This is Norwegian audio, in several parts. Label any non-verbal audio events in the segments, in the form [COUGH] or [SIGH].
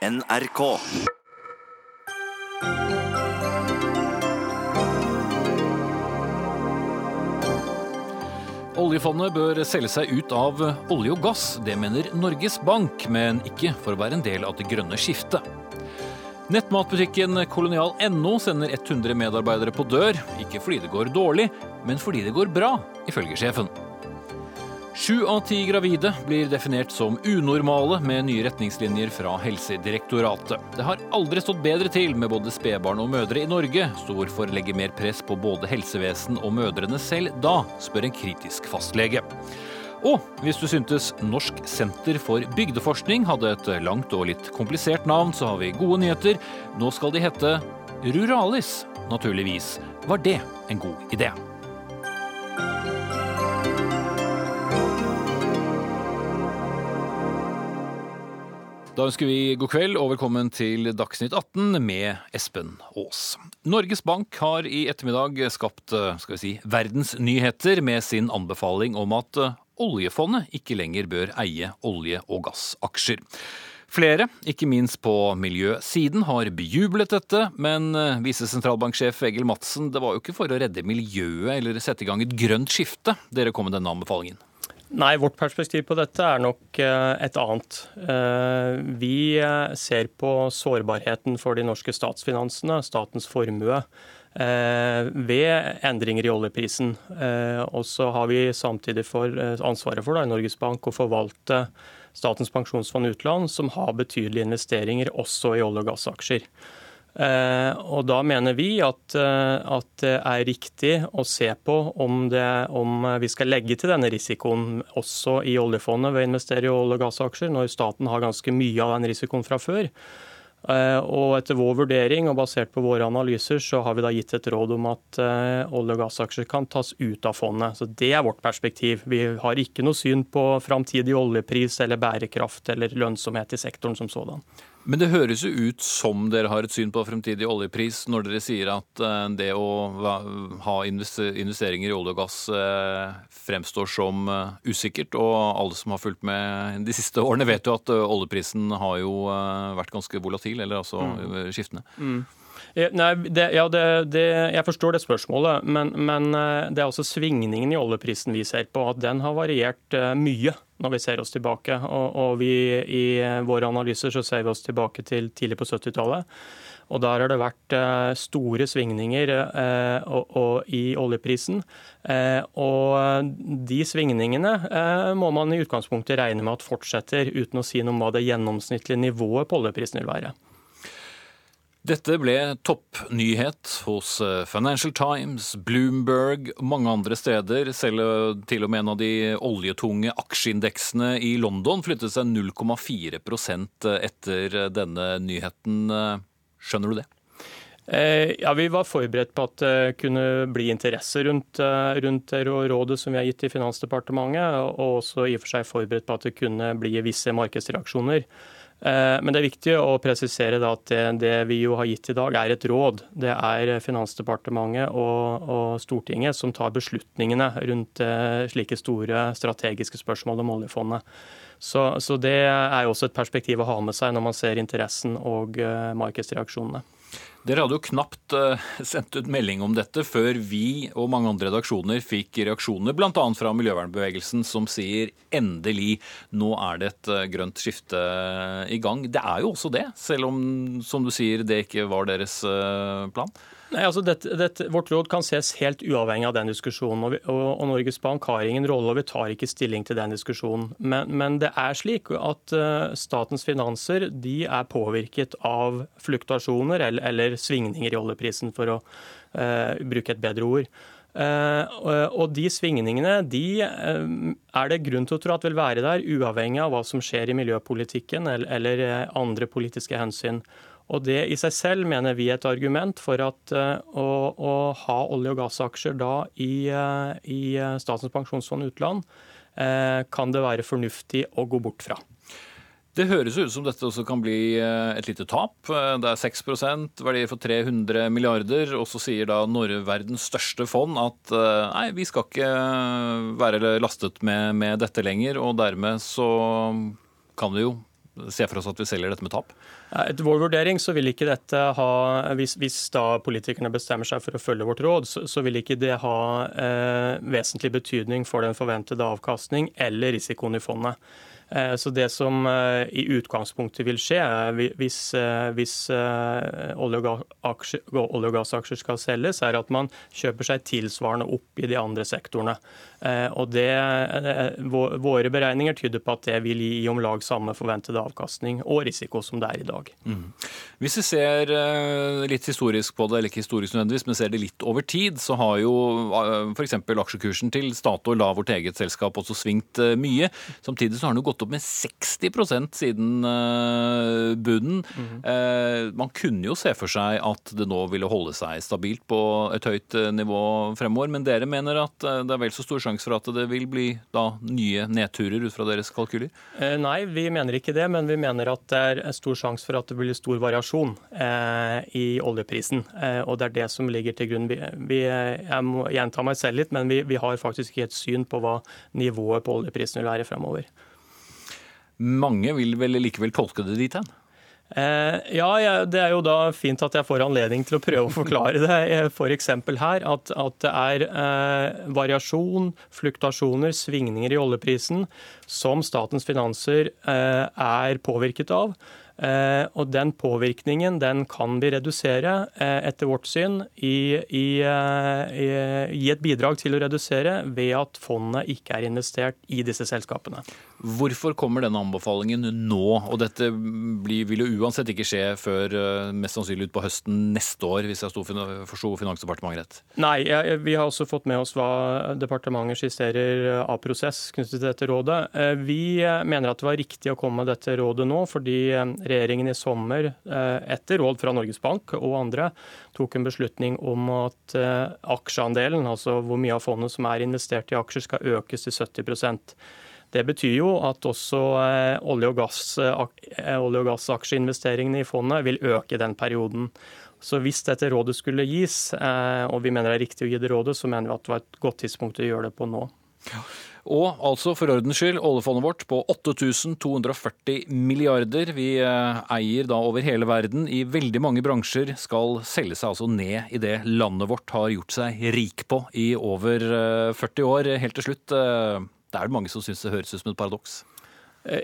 NRK. Oljefondet bør selge seg ut av olje og gass. Det mener Norges Bank, men ikke for å være en del av det grønne skiftet. Nettmatbutikken kolonial.no sender 100 medarbeidere på dør. Ikke fordi det går dårlig, men fordi det går bra, ifølge sjefen. Sju av ti gravide blir definert som unormale med nye retningslinjer fra Helsedirektoratet. Det har aldri stått bedre til med både spedbarn og mødre i Norge, så hvorfor legge mer press på både helsevesen og mødrene selv da, spør en kritisk fastlege. Og hvis du syntes Norsk senter for bygdeforskning hadde et langt og litt komplisert navn, så har vi gode nyheter. Nå skal de hete Ruralis. Naturligvis var det en god idé. Da ønsker vi god kveld og velkommen til Dagsnytt 18 med Espen Aas. Norges Bank har i ettermiddag skapt skal vi si, verdensnyheter med sin anbefaling om at oljefondet ikke lenger bør eie olje- og gassaksjer. Flere, ikke minst på miljøsiden, har bejublet dette, men visesentralbanksjef Egil Madsen, det var jo ikke for å redde miljøet eller sette i gang et grønt skifte dere kom med denne anbefalingen? Nei, vårt perspektiv på dette er nok et annet. Vi ser på sårbarheten for de norske statsfinansene, statens formue, ved endringer i oljeprisen. Og så har vi samtidig for ansvaret for da, i Norges Bank å forvalte Statens pensjonsfond utland, som har betydelige investeringer også i olje- og gassaksjer. Og Da mener vi at, at, det er riktig å se på om, det, om, vi skal legge til denne risikoen også i oljefondet ved å investere i olje- og gassaksjer, når staten har ganske mye av den risikoen fra før. Og Etter vår vurdering og basert på våre analyser så har vi da gitt et råd om at olje- og gassaksjer kan tas ut av fondet. Så Det er vårt perspektiv. Vi har ikke noe syn på framtidig oljepris eller bærekraft eller lønnsomhet i sektoren som sådan. Men det høres jo ut som dere har et syn på fremtidig oljepris når dere sier at det å ha investeringer i olje og gass fremstår som usikkert. Og alle som har fulgt med de siste årene vet jo at oljeprisen har jo vært ganske volatil, eller altså mm. skiftende. Mm. Nei, det, ja, det, det, jeg forstår det spørsmålet, men, men, det er også svingningen i oljeprisen vi ser på. At den har variert mye når vi ser oss tilbake. Og, og vi, I våre analyser så ser vi oss tilbake til tidlig på 70-tallet. Og Der har det vært store svingninger eh, i oljeprisen. Eh, og De svingningene eh, må man i utgangspunktet regne med at fortsetter, uten å si noe om hva det gjennomsnittlige nivået på oljeprisen vil være. Dette ble toppnyhet hos Financial Times, Bloomberg og mange andre steder. Selv til og med en av de oljetunge aksjeindeksene i London flyttet seg 0,4% etter denne nyheten. Skjønner du det? Ja, Vi var forberedt på at det kunne bli interesse rundt, rundt rådet som vi har gitt i Finansdepartementet, og også i og for seg forberedt på at det kunne bli visse markedsreaksjoner. Men det er viktig å presisere at det, det, vi jo har gitt i dag, er et råd. Det er Finansdepartementet og, og Stortinget som tar beslutningene rundt slike store strategiske spørsmål om oljefondet. Så, så det er jo også et perspektiv å ha med seg når man ser interessen og markedsreaksjonene. Dere hadde jo knapt sendt ut melding om dette før vi og mange andre redaksjoner fikk reaksjoner, bl.a. fra miljøvernbevegelsen, som sier endelig, nå er det et grønt skifte i gang. Det er jo også det, selv om, som du sier, det ikke var deres plan? Nei, altså dette, dette, Vårt råd kan ses helt uavhengig av den diskusjonen. Og, vi, og, og, Norges Bank har ingen rolle, og vi tar ikke stilling til den diskusjonen. Men, men det er slik at uh, statens finanser de er påvirket av fluktuasjoner eller, eller svingninger i oljeprisen, for å uh, bruke et bedre ord. Uh, og De svingningene de er det grunn til å tro at vil være der, uavhengig av hva som skjer i miljøpolitikken eller, eller andre politiske hensyn. Og Det i seg selv mener vi er et argument for at uh, å, å, ha olje- og gassaksjer da i, uh, i Statens pensjonsfond utland uh, kan det være fornuftig å gå bort fra. Det høres ut som dette også kan bli et lite tap. Det er 6% verdier for 300 milliarder. Og så sier da Norge, verdens største fond, at nei, vi skal ikke være lastet med, med dette lenger. Og dermed så kan vi jo se for oss at vi selger dette med tap? Etter vår vurdering så vil ikke dette ha Hvis, hvis da politikerne bestemmer seg for å følge vårt råd, så, så vil ikke det ha eh, vesentlig betydning for den forventede avkastning eller risikoen i fondet. Eh, så Det som eh, i utgangspunktet vil skje, hvis, eh, hvis olje- og gassaksjer skal selges, er at man kjøper seg tilsvarende opp i de andre sektorene. Og det, Våre beregninger tyder på at det vil gi om lag samme forventede avkastning og risiko som det er i dag. Mm. Hvis vi ser litt historisk på det, eller ikke historisk nødvendigvis, men ser det litt over tid, så har jo f.eks. aksjekursen til Statoil, da vårt eget selskap, også svingt mye. Samtidig så har den jo gått gått opp med 60% siden uh, bunnen. Mm uh, man kunne jo se for seg at det nå ville holde seg stabilt på et høyt uh, nivå fremover, men dere mener at det er vel så stor sjanse for at det vil bli da nye nedturer ut fra deres kalkyler? nei, vi mener ikke det, men vi mener at det er stor sjanse for at det blir stor variasjon i oljeprisen. og det er det som ligger til grunn. Vi, vi, jeg må gjenta meg selv litt, men vi, vi har faktisk ikke et syn på hva nivået på oljeprisen vil være fremover. Mange vil vel likevel tolke det dit hen? Eh, ja, Det er jo da fint at jeg får anledning til å prøve å forklare det. [LAUGHS] F.eks. her at, at, det er eh, variasjon, fluktasjoner, svingninger i oljeprisen som statens finanser eh, er påvirket av. Eh, og Den påvirkningen den kan vi redusere, eh, etter vårt syn, i, i, eh, i, et bidrag til å redusere ved at fondet ikke er investert i disse selskapene. Hvorfor kommer denne anbefalingen nå? Og dette blir, vil jo uansett ikke skje før mest sannsynlig utpå høsten neste år, hvis jeg forsto Finansdepartementet rett? Nei, jeg, vi har også fått med oss hva departementet skisserer av prosess knyttet til dette rådet. Vi mener at det var riktig å komme med dette rådet nå, fordi regjeringen i sommer, eh, etter råd fra Norges Bank og andre, tok en beslutning om at eh, aksjeandelen, altså hvor mye av fondet som er investert i aksjer, skal økes til 70 det betyr jo at også eh, olje- og, gass, olje og gassaksjeinvesteringene i fondet vil øke den perioden. Så hvis dette rådet skulle gis, og vi mener det er riktig å gi det rådet, så mener vi at det var et godt tidspunkt å gjøre det på nå. Og altså, for ordens skyld, oljefondet vårt på 8240 milliarder. Vi eh, eier da over hele verden i veldig mange bransjer, skal selge seg altså ned i det landet vårt har gjort seg rik på i over 40 eh, år. Helt til slutt, eh, det er det mange som syns det høres ut som et paradoks?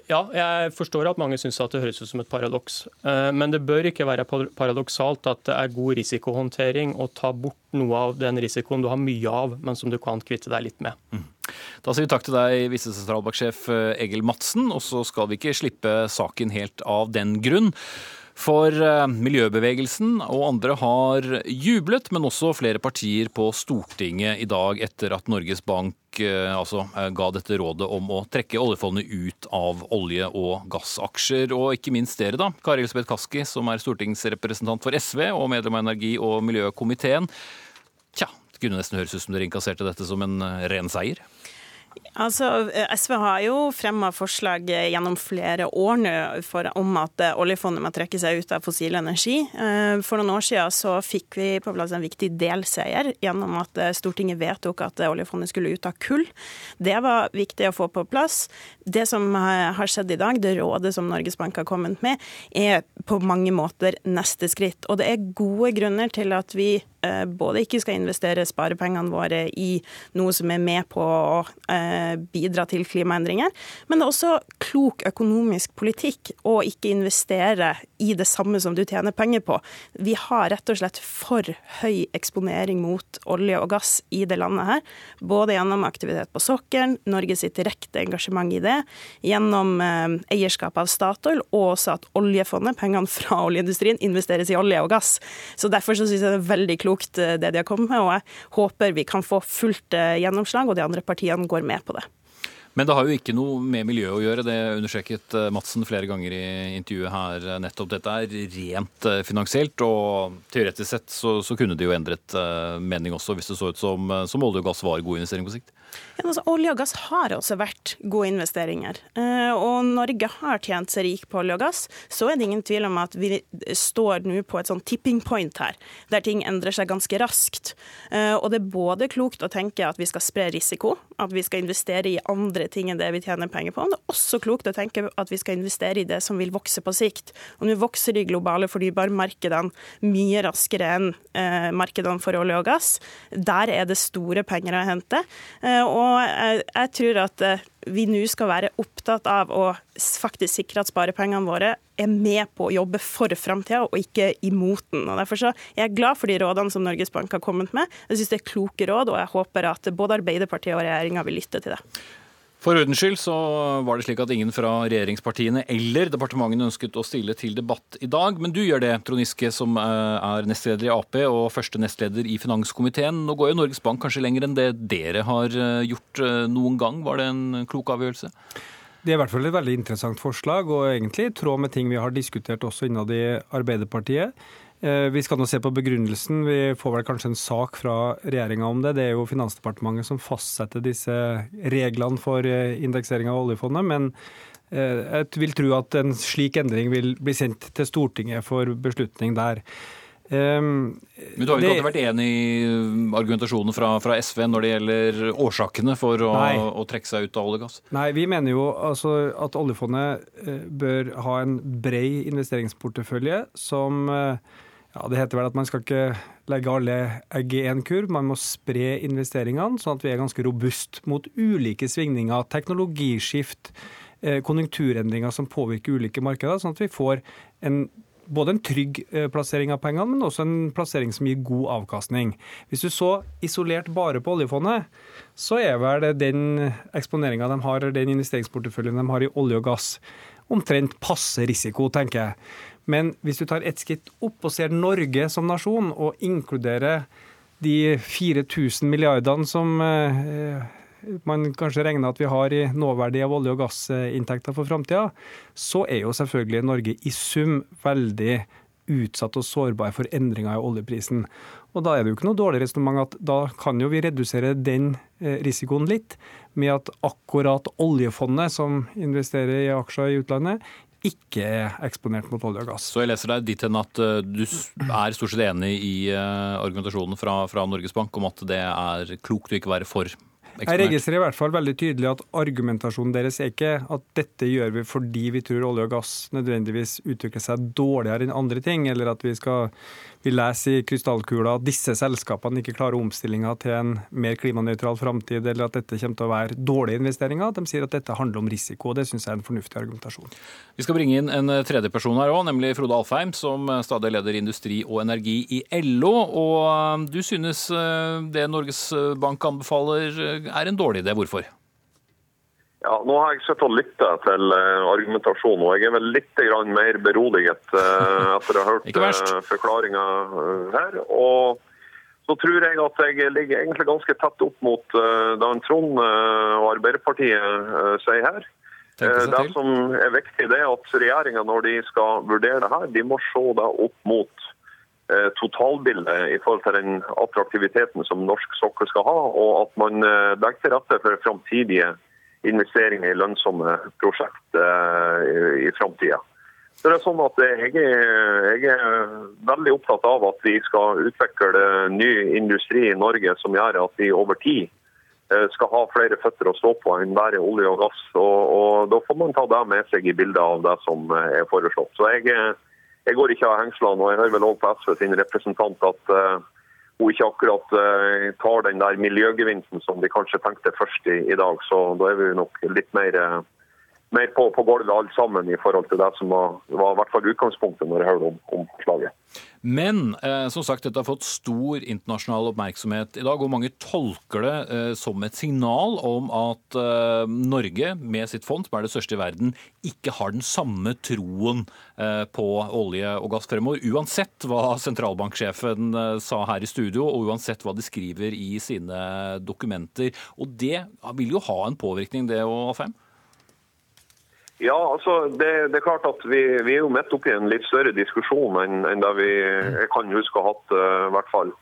Ja, jeg forstår at mange syns det høres ut som et paradoks. Men det bør ikke være paradoksalt at det er god risikohåndtering å ta bort noe av den risikoen du har mye av, men som du kan kvitte deg litt med. Mm. Da sier vi takk til deg, visesentralbanksjef eh, Egil Madsen. Og så skal vi ikke slippe saken helt av den grunn. For eh, miljøbevegelsen og andre har jublet, men også flere partier på Stortinget i dag etter at Norges Bank eh, altså, ga dette rådet om å trekke oljefondet ut av olje- og gassaksjer. Og ikke minst dere, da. Kari Elisabeth Kaski, som er stortingsrepresentant for SV og medlem av energi- og miljøkomiteen. Tja, det kunne nesten høres ut som dere inkasserte dette som en ren seier? Altså, SV har jo fremma forslag gjennom flere år nå om at oljefondet må trekke seg ut av fossil energi. Eh, for noen år siden så fikk vi på plass en viktig delseier gjennom at Stortinget vedtok at oljefondet skulle ut av kull. Det var viktig å få på plass. Det som har skjedd i dag, det rådet som Norges Bank har kommet med, er på mange måter neste skritt. Og det er gode grunner til at vi eh, både ikke skal investere sparepengene våre i noe som er med på å eh, bidra til klimaendringer, men det er også klok økonomisk politikk å ikke investere i det samme som du tjener penger på. Vi har rett og slett for høy eksponering mot olje og gass i det landet her, både gjennom aktivitet på sokkelen, Norge sitt direkte engasjement i det, gjennom eh, eierskap av Statoil, og også at oljefondet, pengene fra oljeindustrien investeres i olje og gass. Så Derfor så synes jeg det er veldig klokt eh, det de har kommet med, og jeg håper vi kan få fullt eh, gjennomslag, og de andre partiene går med på det. Men det har jo ikke noe med miljø å gjøre, det understreket eh, Madsen flere ganger i intervjuet her. Nettopp dette er rent finansielt, og teoretisk sett så, så kunne de jo endret mening også, hvis det så ut som, som olje og gass var god investering på sikt. Altså, olje og gass har også vært gode investeringer. Eh, og Norge har tjent seg rik på olje og gass. Så er det ingen tvil om at vi står nå på et sånn tipping point her, der ting endrer seg ganske raskt. Eh, og det er både klokt å tenke at vi skal spre risiko, at vi skal investere i andre ting enn det vi tjener penger på. Men det er også klokt å tenke at vi skal investere i det som vil vokse på sikt. Og nå vokser de globale fornybarmarkedene mye raskere enn eh, markedene for olje og gass. Der er det store penger å hente. og og jeg, jeg tror at eh, vi nå skal være opptatt av å faktisk sikre at sparepengene våre er med på å jobbe for framtida, og ikke imot den. Og Derfor så er jeg glad for de rådene som Norges Bank har kommet med. Jeg syns det er kloke råd, og jeg håper at både Arbeiderpartiet og regjeringa vil lytte til det. For ordens skyld så var det slik at ingen fra regjeringspartiene eller departementene ønsket å stille til debatt i dag, men du gjør det, Trond Giske, som eh, er nestleder i Ap og første nestleder i finanskomiteen. Nå går jo Norges Bank kanskje lenger enn det dere har eh, gjort eh, noen gang. Var det en klok avgjørelse? Det er i hvert fall et veldig interessant forslag, og egentlig i tråd med ting vi har diskutert også innad i Arbeiderpartiet. Eh, vi skal nå se på begrunnelsen. Vi får vel kanskje en sak fra regjeringa om det. Det er jo Finansdepartementet som fastsetter disse reglene for eh, indeksering av oljefondet. Men eh, jeg vil tro at en slik endring vil bli sendt til Stortinget for beslutning der. Um, Men Du har jo ikke vært enig i argumentasjonen fra, fra, SV når det gjelder årsakene for å, å, trekke seg ut av olje og gass? Nei, vi mener jo altså at oljefondet bør ha en bred investeringsportefølje som ja, Det heter vel at man skal ikke legge alle egg i én kurv. Man må spre investeringene, sånn at vi er ganske robust mot ulike svingninger, teknologiskift, eh, konjunkturendringer som påvirker ulike markeder, sånn at vi får en både en trygg eh, plassering av pengene, men også en plassering som gir god avkastning. Hvis du så isolert bare på oljefondet, så er vel den eksponeringa de har, den investeringsporteføljen de har i olje og gass, omtrent passe risiko, tenker jeg. Men hvis du tar ett skritt opp og ser Norge som nasjon, og inkluderer de 4000 milliardene som eh, man kanskje regner at vi har i nåverdi av olje- og gassinntekter for framtida, så er jo selvfølgelig Norge i sum veldig utsatt og sårbar for endringer i oljeprisen. Og Da er det jo ikke noe dårlig resonnement at da kan jo vi redusere den eh, risikoen litt, med at akkurat oljefondet som investerer i aksjer i utlandet, ikke er eksponert mot olje og gass. Så jeg leser deg dit hen at eh, du er stort sett enig i eh, argumentasjonen fra, fra Norges Bank om at det er klokt å ikke være for? Jeg registrerer i hvert fall veldig tydelig at argumentasjonen deres er ikke at dette gjør vi fordi vi tror olje og gass nødvendigvis utvikler seg dårligere enn andre ting, eller at vi skal vi leser i krystallkula at disse selskapene ikke klarer omstillinga til en mer klimanøytral framtid, eller at dette kommer til å være dårlige investeringer. De sier at dette handler om risiko, og det syns jeg er en fornuftig argumentasjon. Vi skal bringe inn en tredje person her òg, nemlig Frode Alfheim, som stadig leder Industri og Energi i LO. Og um, du synes uh, det Norges Bank anbefaler uh, er en dårlig idé. Hvorfor? Ja, Nå har jeg sett og lytta til uh, argumentasjonen, og jeg er vel litt mer beroliget uh, [LAUGHS] etter å ha hørt uh, forklaringa her. Og så tror jeg at jeg ligger egentlig ganske tett opp mot det Trond og Arbeiderpartiet sier her. Det som er viktig, det er at regjeringa når de skal vurdere det her, de må se det opp mot totalbildet i forhold til den attraktiviteten som norsk sokkel skal ha, og at man legger til rette for framtidige investeringer i lønnsomme prosjekt eh, i framtida. Så det er sånn at jeg er, jeg er, veldig opptatt av at vi skal utvikle ny industri i Norge som gjør at vi over tid eh, skal ha flere føtter å stå på enn bare olje og gass. Og, og Da får man ta det med seg i bildet av det som er foreslått. Så jeg, jeg går ikke av hengslene. og Jeg hører vel også på SV sin representant at uh, hun ikke akkurat uh, tar den der miljøgevinsten som de kanskje tenkte først i, i dag. Så da er vi nok litt mer, uh, mer på, på, gulvet alle sammen i forhold til det som var, var i hvert fall utgangspunktet når jeg hørte om, om forslaget. Men eh, som sagt, dette har fått stor internasjonal oppmerksomhet i dag, og mange tolker det eh, som et signal om at eh, Norge, med sitt fond, som er det største i verden, ikke har den samme troen eh, på olje og gass fremover. Uansett hva sentralbanksjefen eh, sa her i studio, og uansett hva de skriver i sine dokumenter. Og det vil jo ha en påvirkning, det Alfheim? Ja, altså det, det, er klart at vi, vi, er jo midt oppi en litt større diskusjon enn, enn det vi jeg kan huske å ha hatt. Uh, hvert fall.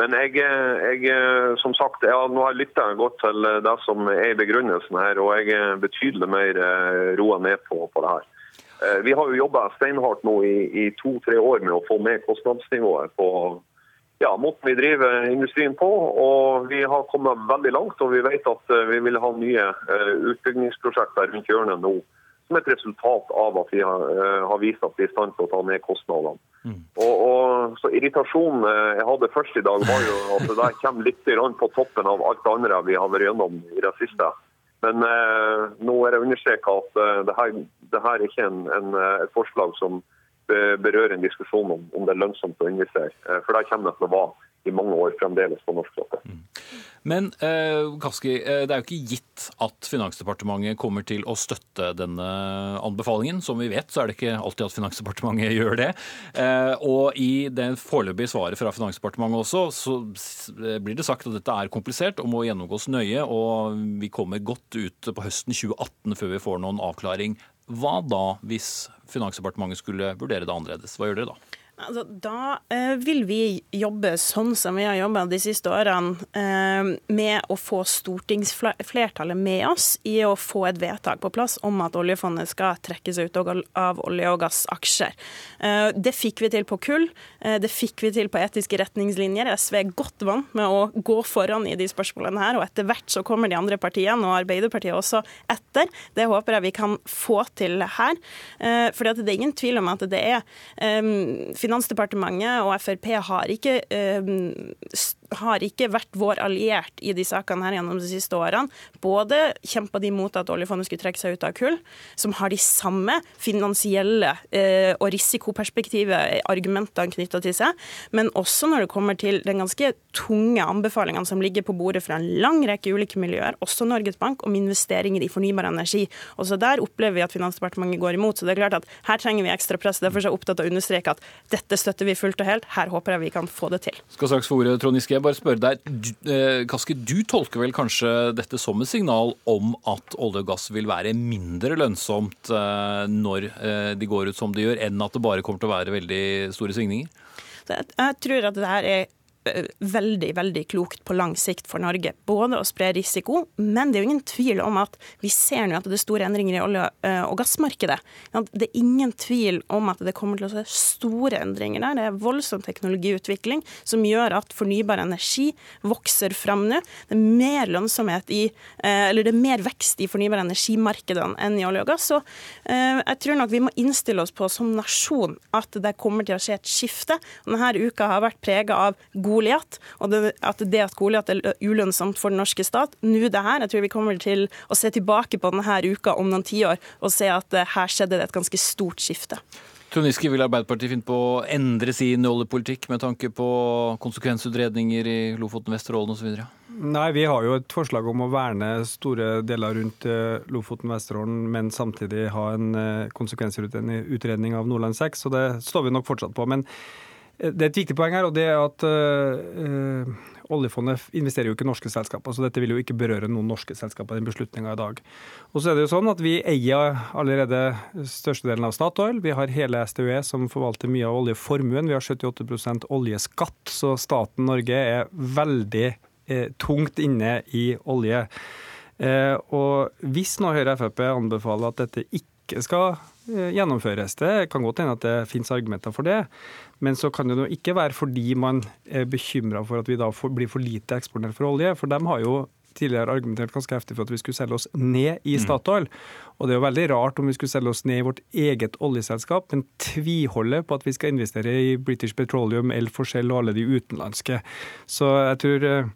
Men jeg, jeg som sagt, ja, nå har jeg lytta godt til det som er begrunnelsen her, og jeg er betydelig mer roa ned på, på det her. Vi har jo jobba steinhardt nå i, i to-tre år med å få ned kostnadsnivået på ja, måten vi driver industrien på. Og vi har kommet veldig langt, og vi vet at vi vil ha nye utbyggingsprosjekter rundt hjørnet nå som et resultat av at vi har, uh, har vist at vi er i stand til å ta ned kostnadene. Mm. Og, og, så Irritasjonen uh, jeg hadde først i dag, var jo at det der kommer litt på toppen av alt det andre vi har vært gjennom i det siste. Men eh, nå er det understreka at det her, det, her, er ikke en, en, et forslag som berører en diskusjon om, om det er lønnsomt å investere. For det kommer det til å være i mange år fremdeles på norsk sokkel. Mm. Men eh, Kaski, eh, det er jo ikke gitt at Finansdepartementet kommer til å støtte denne anbefalingen. Som vi vet, så er det ikke alltid at Finansdepartementet [LAUGHS] gjør det. Eh, og i det foreløpige svaret fra Finansdepartementet også, så blir det sagt at dette er komplisert og må gjennomgås nøye. Og vi kommer godt ut på høsten 2018 før vi får noen avklaring. Hva da hvis Finansdepartementet skulle vurdere det annerledes? Hva gjør dere da? Altså, da eh, vil vi jobbe sånn som vi har jobba de siste årene, eh, med å få stortingsflertallet med oss i å få et vedtak på plass om at oljefondet skal trekke seg ut av olje- og gassaksjer. Eh, det fikk vi til på kull, eh, det fikk vi til på etiske retningslinjer. SV er godt vant med å gå foran i de spørsmålene her, og etter hvert så kommer de andre partiene, og Arbeiderpartiet også, etter. Det håper jeg vi kan få til her. Eh, for det er ingen tvil om at det er eh, Finansdepartementet og Frp har ikke, uh, har ikke vært vår alliert i de sakene her gjennom de siste årene. Både kjempa de mot at oljefondet skulle trekke seg ut av kull, som har de samme finansielle eh, og risikoperspektive argumentene knytta til seg, men også når det kommer til den ganske tunge anbefalingene som ligger på bordet fra en lang rekke ulike miljøer, også Norges Bank, om investeringer i fornybar energi. Også der opplever vi at Finansdepartementet går imot. Så det er klart at her trenger vi ekstra press. Derfor er jeg opptatt av å understreke at dette støtter vi fullt og helt. Her håper jeg vi kan få det til. Skal straks få ordet, Trond Giske. Jeg bare spørre deg. Du, eh, Kaski, du tolker vel kanskje dette som et signal om at olje og gass vil være mindre lønnsomt eh, når eh, de går ut som de gjør, enn at det bare kommer til å være veldig store svingninger? Jeg tror at det her er veldig veldig klokt på lang sikt for Norge. Både å spre risiko, men det er jo ingen tvil om at vi ser nå at det er store endringer i olje- eh, og gassmarkedet. Det er ingen tvil om at det kommer til å se store endringer der. Det er voldsom teknologiutvikling som gjør at fornybar energi vokser fram nå. Det er mer lønnsomhet i, eh, eller det er mer vekst i fornybar energimarkedene enn i olje og gass. Så jeg tror nok vi må innstille oss på som nasjon at det kommer til å skje et skifte. Denne uka har vært prega av god Goliat, og det, at det at Goliat er ulønnsomt for den norske stat. Nå det her, jeg tror vi kommer til å se tilbake på denne uka om noen tiår og se at eh, her skjedde det et ganske stort skifte. Trond Giske, vil Arbeiderpartiet finne på å endre sin oljepolitikk med tanke på konsekvensutredninger i Lofoten, Vesterålen osv.? Nei, vi har jo et forslag om å verne store deler rundt eh, Lofoten, Vesterålen, men samtidig ha en eh, konsekvensutredning av Nordland 6, så det står vi nok fortsatt på. Men det er et viktig poeng her, og det er at øh, oljefondet investerer jo ikke i norske selskaper, så dette vil jo ikke berøre noen norske selskaper, den beslutninga i dag. Og så er det jo sånn at Vi eier allerede størstedelen av Statoil. Vi har hele STUE som forvalter mye av oljeformuen. Vi har 78% oljeskatt, så staten Norge er veldig eh, tungt inne i olje. Eh, og hvis nå Høyre og Frp anbefaler at dette ikke skal eh, gjennomføres, det kan godt hende at det finnes argumenter for det, men så kan det jo ikke være fordi man er bekymra for at vi da blir for lite eksponert for olje. For de har jo tidligere argumentert ganske heftig for at vi skulle selge oss ned i mm. Statoil. Og det er jo veldig rart om vi skulle selge oss ned i vårt eget oljeselskap, men tviholde på at vi skal investere i British Petroleum, El Forskjell og alle de utenlandske. Så jeg tror eh,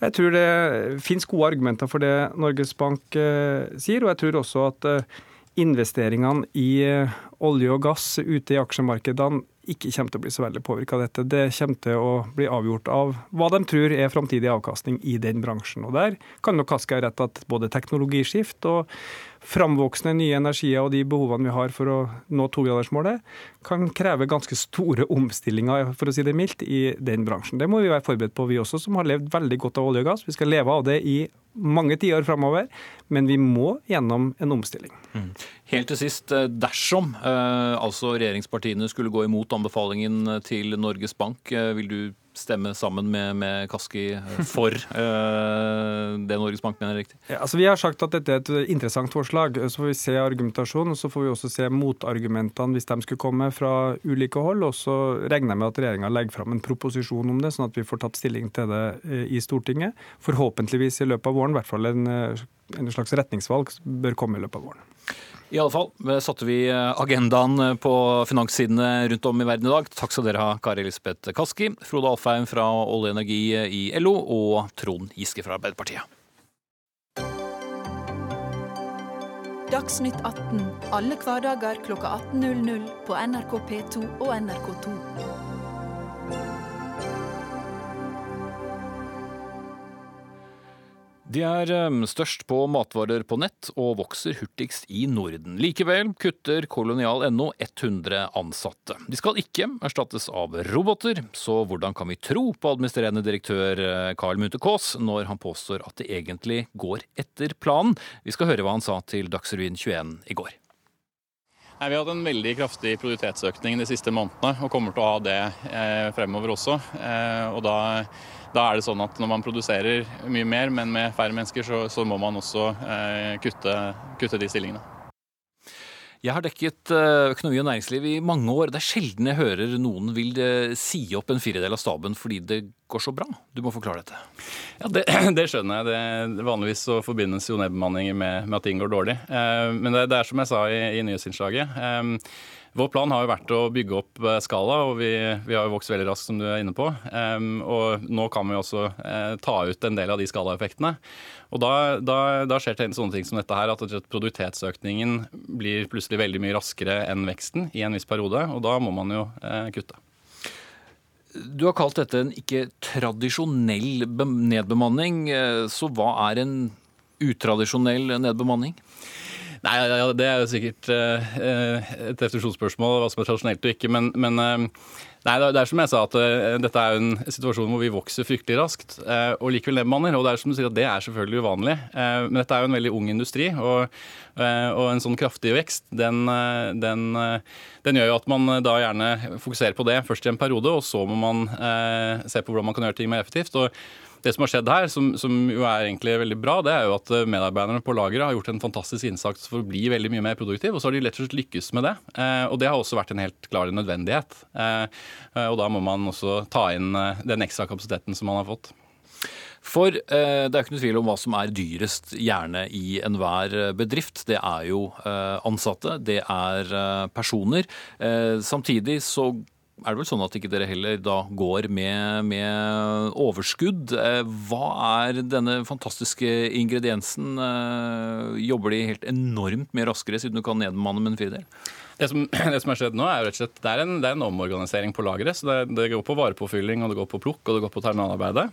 jeg tror det finnes gode argumenter for det Norges Bank eh, sier, og jeg tror også at investeringene i eh, olje og gass ute i aksjemarkedene ikke kommer til å bli så veldig påvirka av dette. Det kommer til å bli avgjort av hva de tror er framtidig avkastning i den bransjen. Og Der kan nok ha rett at både teknologiskift og framvoksende nye energier og de behovene vi har for å nå togradersmålet, kan kreve ganske store omstillinger, for å si det mildt, i den bransjen. Det må vi være forberedt på, vi også, som har levd veldig godt av olje og gass. Vi skal leve av det i mange tiår framover, men vi må gjennom en omstilling. Mm. Helt til sist, eh, dersom eh, altså regjeringspartiene skulle gå imot anbefalingen til Norges Bank, eh, vil du stemme sammen med, med Kaski for uh, det Norges Bank mener er riktig? Ja, altså Vi har sagt at dette er et interessant forslag. Så får vi se argumentasjonen, så får vi også se motargumentene hvis de skulle komme fra ulike hold. Og så regner jeg med at regjeringa legger fram en proposisjon om det, sånn at vi får tatt stilling til det eh, i Stortinget. Forhåpentligvis i løpet av våren. I hvert fall en, en slags retningsvalg bør komme i løpet av våren. I alle fall satte vi eh, agendaen eh, på finanssidene rundt om i verden i dag. Takk skal dere ha, Kari Elisabeth Kaski, Frode Alfheim fra Olje og Energi i LO og Trond Giske fra Arbeiderpartiet. Dagsnytt 18 alle hverdager kl 18.00 på NRK P2 og NRK2. De er ehm, størst på matvarer på nett og vokser hurtigst i Norden. Likevel kutter kolonial.no 100 ansatte. De skal ikke erstattes av roboter, så hvordan kan vi tro på administrerende direktør eh, Carl Munthe Kaas når han påstår at det egentlig går etter planen? Vi skal høre hva han sa til Dagsrevyen 21 i går. Vi har hatt en veldig kraftig produktivitetsøkning de siste månedene, og kommer til å ha det eh, fremover også. Eh, og da da er det sånn at når man produserer mye mer, men med færre mennesker, så, så må man også eh, kutte, kutte de stillingene. Jeg har dekket eh, økonomi og næringsliv i mange år. Det er sjelden jeg hører noen vil eh, si opp en firedel av staben fordi det går så bra. Du må forklare dette. Ja, Det, [CLEARS THROAT] det skjønner jeg. Det, vanligvis så forbindes jo nedbemanninger med, med, at ting går dårlig. Eh, men det, det, er som jeg sa i, i nyhetsinnslaget. Vår plan har jo vært å bygge opp eh, skala, og vi, vi har jo vokst veldig raskt, som du er inne på. Um, og nå kan vi også uh, ta ut en del av de skalaeffektene. Og da, da, da skjer det sånne ting som dette her, at produktivitetsøkningen blir plutselig veldig mye raskere enn veksten i en viss periode, og da må man jo uh, kutte. Du har kalt dette en ikke tradisjonell nedbemanning, så hva er en utradisjonell nedbemanning? Nei, ja, Det er jo sikkert uh, et definisjonsspørsmål hva som er tradisjonelt og ikke. Men, men uh, nei, det er som jeg sa, at dette er en situasjon hvor vi vokser fryktelig raskt. og likevel nedbemanner. Og det er som du sier at det er selvfølgelig uvanlig. men dette er jo en veldig ung industri. Og, og en sånn kraftig vekst, den, den, den, gjør jo at man da gjerne fokuserer på det først i en periode, og så må man se på hvordan man kan gjøre ting mer effektivt. og det som har skjedd her, som, som, jo er egentlig veldig bra, det er jo at eh, medarbeiderne på lageret har gjort en fantastisk innsats for å bli veldig mye mer produktiv, og så har de lett og slett lykkes med det. Eh, og det har også vært en helt klar nødvendighet. Eh, og da må man også ta inn den ekstra kapasiteten som man har fått. For det er ikke noe tvil om hva som er dyrest gjerne i enhver bedrift. Det er jo ansatte, det er personer. samtidig så er det vel sånn at ikke dere heller da går med, med overskudd. Eh, hva er denne fantastiske ingrediensen? Eh, jobber de helt enormt mye raskere siden du kan nedbemanne med en firedel? Det som, [CLEARS THROAT] det som har skjedd nå, er rett og slett det er en, det er en omorganisering på lageret. det, det, går på varepåfylling, og det går på plukk og det går på terminalarbeidet.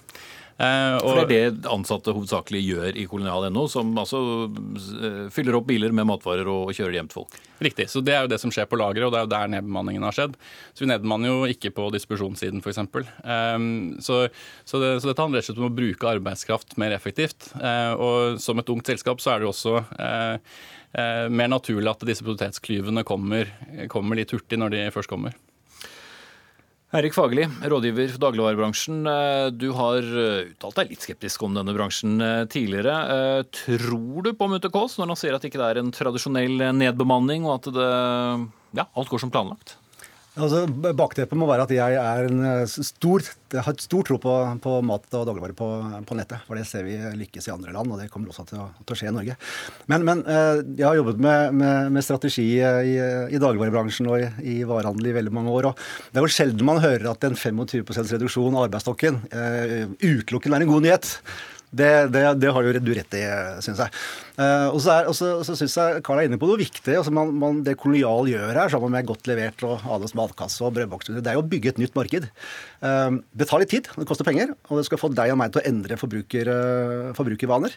Eh, For det er det ansatte hovedsakelig gjør i kolonial.no, som altså eh, fyller opp biler med matvarer og kjører hjem til folk? Riktig. Så det er jo det som skjer på lageret, og det er jo der nedbemanningen har skjedd. Så vi nedbemanner jo ikke på distribusjonssiden, f.eks. Um, så, så, det, så dette handler rett og slett om å bruke arbeidskraft mer effektivt. Uh, og som et ungt selskap så er det jo også mer naturlig at disse produktivitetsklyvene kommer, kommer litt hurtig når de først kommer. Erik Fagerli, rådgiver for dagligvarebransjen. Eh, du har eh, uttalt deg litt skeptisk om denne bransjen eh, tidligere. Tror du på Mutter Kaas når han sier at det ikke er en tradisjonell nedbemanning, og at det, ja, alt går som planlagt? Altså, Bakteppet må være at jeg er en eh, stor, jeg har stor tro på, på mat og dagligvarer på, på, nettet. For det ser vi lykkes i andre land, og det kommer også til å, til å skje i Norge. Men, men, eh, jeg har jobbet med, med, med strategi i, i, dagligvarebransjen og i, i varehandel i veldig mange år. og Det er jo sjelden man hører at en 25 reduksjon av arbeidsstokken utelukkende er en god nyhet. Det, det, det har du rett i, syns jeg. Uh, og så, så, syns jeg Karl er inne på noe viktig. altså man, man, Det Kolonial gjør her, sammen med Godt levert og Ales matkasse og brødbokser, det er jo å bygge et nytt marked. Det tar litt tid, det koster penger, og det skal få deg og meg til å endre forbruker, uh, forbrukervaner.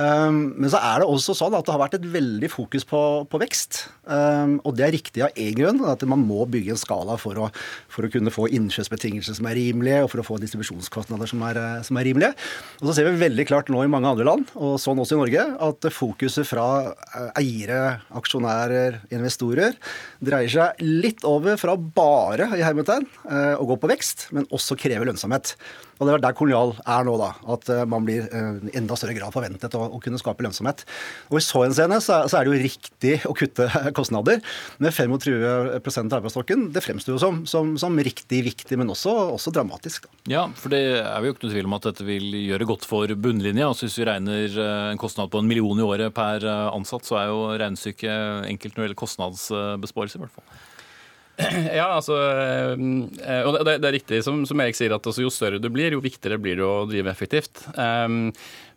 men så er det også sånn at det har vært et veldig fokus på, på vekst. og det er riktig av én grunn, at man må bygge en skala for å, for å kunne få innkjøpsbetingelser som er rimelige, og for å få distribusjonskostnader som er, som er rimelige. Og så ser vi veldig veldig klart nå i mange andre land, og sånn også i Norge, at fokuset fra eiere, aksjonærer, investorer dreier seg litt over fra bare i hermetegn å gå på vekst, men også kreve lønnsomhet. Og det er der kolonial er nå, da. At eh, man blir eh, i enda større grad forventet å, å kunne skape lønnsomhet. Og i så henseende så, så er det jo riktig å kutte [LAUGHS] kostnader. Med 25 av arbeidsstokken, det fremstår jo som, som, som, riktig viktig, men også, også dramatisk. Da. Ja, for det er jo ikke noe tvil om at dette vil gjøre godt for bunnlinja. Altså hvis vi regner eh, en kostnad på en million i året per ansatt, så er jo regnestykket enkelt når det gjelder kostnadsbesparelse, i hvert fall. [CLEARS THROAT] Ja, altså eh, Og det, er riktig som, som Erik sier, at altså, jo større du blir, jo viktigere blir det å drive effektivt. Um,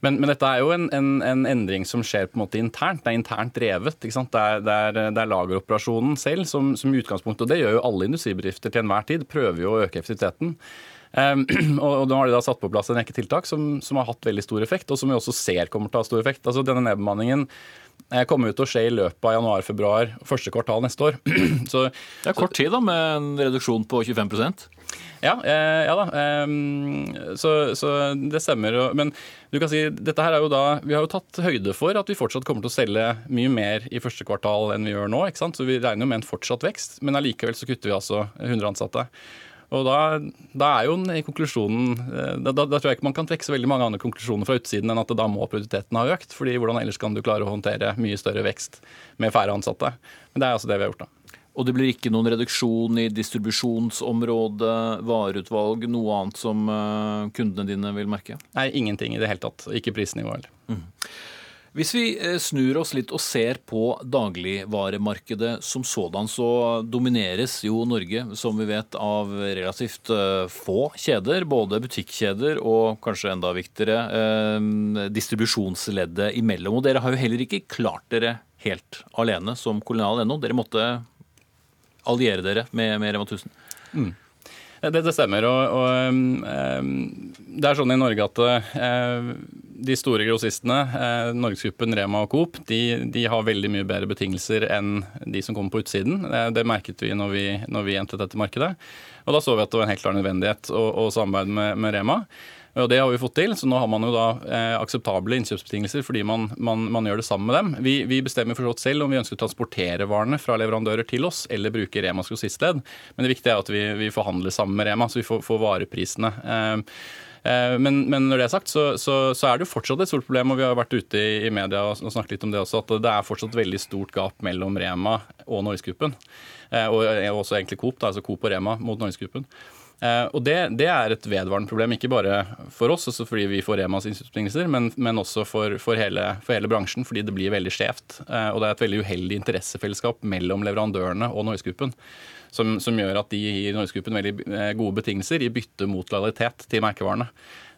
men, men, dette er jo en, en, en, endring som skjer på en måte internt. Det er internt drevet. Det er, det, er, det, er, lageroperasjonen selv som, som utgangspunkt. Og det gjør jo alle industribedrifter til enhver tid. Prøver jo å øke effektiviteten. [CLEARS THROAT] Um, og Nå har de da satt på plass en rekke tiltak som, som, har hatt veldig stor effekt, og som vi også ser kommer til å ha stor effekt. Altså Denne nedbemanningen kommer ut til å skje i løpet av januar-februar, første kvartal neste år. [CLEARS THROAT] Så, det er kort tid da, med en reduksjon på 25% ja, eh, ja da. Eh, så, så, det stemmer. Men du kan si, dette her er jo da, vi har jo tatt høyde for at vi fortsatt kommer til å selge mye mer i første kvartal enn vi gjør nå. ikke sant? Så vi regner jo med en fortsatt vekst, men allikevel så kutter vi altså 100 ansatte. Og da, da, er jo konklusjonen eh, da, da, da, tror jeg ikke man kan trekke så veldig mange andre konklusjoner fra utsiden enn at da må produktiviteten ha økt. fordi hvordan ellers kan du klare å håndtere mye større vekst med færre ansatte? Men det er altså det vi har gjort, da. Og det blir ikke noen reduksjon i distribusjonsområdet, vareutvalg, noe annet som eh, kundene dine vil merke? Nei, ingenting i det hele tatt. Ikke prisnivået heller. Mm. Hvis vi eh, snur oss litt og ser på dagligvaremarkedet som sådan, så domineres jo Norge, som vi vet, av relativt eh, få kjeder. Både butikkjeder og kanskje enda viktigere eh, distribusjonsleddet imellom. Og dere har jo heller ikke klart dere helt alene som kolonial.no. Dere måtte alliere dere med, med Rema 1000. Mm. Det, det, stemmer. Og, og um, det er sånn i Norge at uh, de store grossistene, uh, Norgesgruppen, Rema og Coop, de, de, har veldig mye bedre betingelser enn de som kommer på utsiden. Det, det merket vi når, vi når vi entret dette markedet. Og da så vi at det var en helt klar nødvendighet å, å samarbeide med, med Rema. Og Det har vi fått til, så nå har man jo da eh, akseptable innkjøpsbetingelser fordi man, man, man, gjør det sammen med dem. Vi, vi bestemmer for selv om vi ønsker å transportere varene fra leverandører til oss, eller bruke Remas grossistledd. Men det viktige er at vi, vi forhandler sammen med Rema, så vi får, får vareprisene. Eh, eh, men, men, når det er sagt, så, så, så, er det jo fortsatt et stort problem, og vi har vært ute i, i media og, snakket litt om det også, at det er fortsatt veldig stort gap mellom Rema og Norgesgruppen. Eh, og også egentlig Coop, da, altså Coop og Rema mot Norgesgruppen. Eh, og det, det, er et vedvarende problem, ikke bare for oss, også fordi vi får Remas innsynsbetingelser, men, men, også for, for, hele, for, hele, bransjen, fordi det blir veldig skjevt. Eh, og det er et veldig uheldig interessefellesskap mellom leverandørene og Norgesgruppen. Som, som, gjør at de gir Norgesgruppen veldig eh, gode betingelser i bytte mot lojalitet til merkevarene.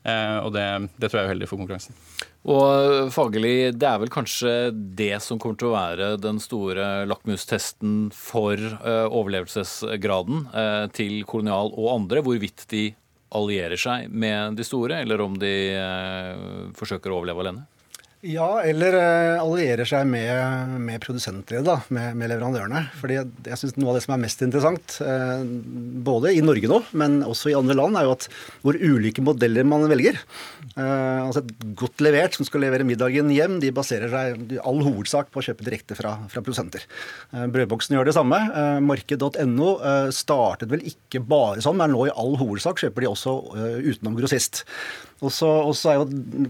Og det, det tror jeg er uheldig for konkurransen. Og faglig, det er vel kanskje det som kommer til å være den store lakmustesten for uh, overlevelsesgraden uh, til Kolonial og andre, hvorvidt de allierer seg med de store, eller om de uh, forsøker å overleve alene? Ja, eller uh, allierer seg med, med produsentleddet, med, med, leverandørene. Fordi jeg synes Noe av det som er mest interessant, uh, både i Norge nå, men også i andre land, er jo at hvor ulike modeller man velger. Uh, altså Et godt levert som skal levere middagen hjem, de baserer seg i all hovedsak på å kjøpe direkte fra, fra produsenter. Brødboksen gjør det samme. Marked.no startet vel ikke bare sånn, men nå i all hovedsak kjøper de også utenom grossist. Og så er jo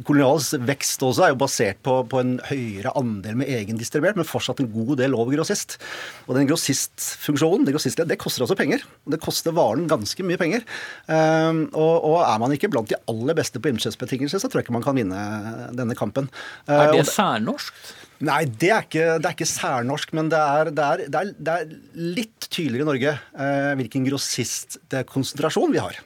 Kolonials vekst også er jo basert på, på, en høyere andel med egen distribuert, men fortsatt en god del over grossist. Og den grossistfunksjonen, det grossist, det koster også penger. Det koster varen ganske mye penger. Um, og, og, er man ikke blant de aller beste på innkjøpsbetingelser, så tror jeg ikke man kan vinne denne kampen. Er det uh, særnorskt? Nei, det er, ikke, det er ikke, særnorsk, men det er, det er, det er, litt tydeligere i Norge uh, hvilken grossistkonsentrasjon vi har.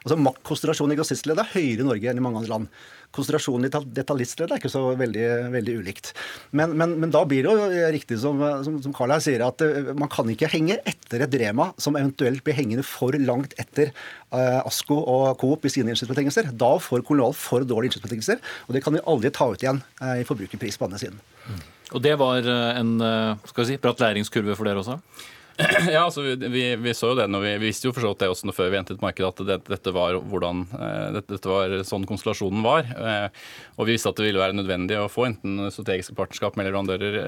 Altså Maktkonsentrasjonen i grossistleddet er høyere i Norge enn i mange andre land. Konsentrasjonen i detaljistleddet er ikke så veldig, veldig ulikt. Men, men, men, da blir det jo riktig som, som, som Karl her sier, at uh, man kan ikke henge etter et Rema som eventuelt blir hengende for langt etter uh, Asko og Coop i sine innkjøpsbetingelser. Da får Kolonial for dårlige innkjøpsbetingelser, og det kan vi aldri ta ut igjen uh, i forbrukerpris på andre siden. Mm. Og det var en skal vi si, bratt læringskurve for dere også? [CLEARS THROAT] Ja, altså vi, vi, så jo det når vi, vi visste jo for så vidt det også før vi entet markedet, at det, dette, var hvordan, dette, dette, var sånn konstellasjonen var. Og vi visste at det ville være nødvendig å få enten strategiske partnerskap med leverandører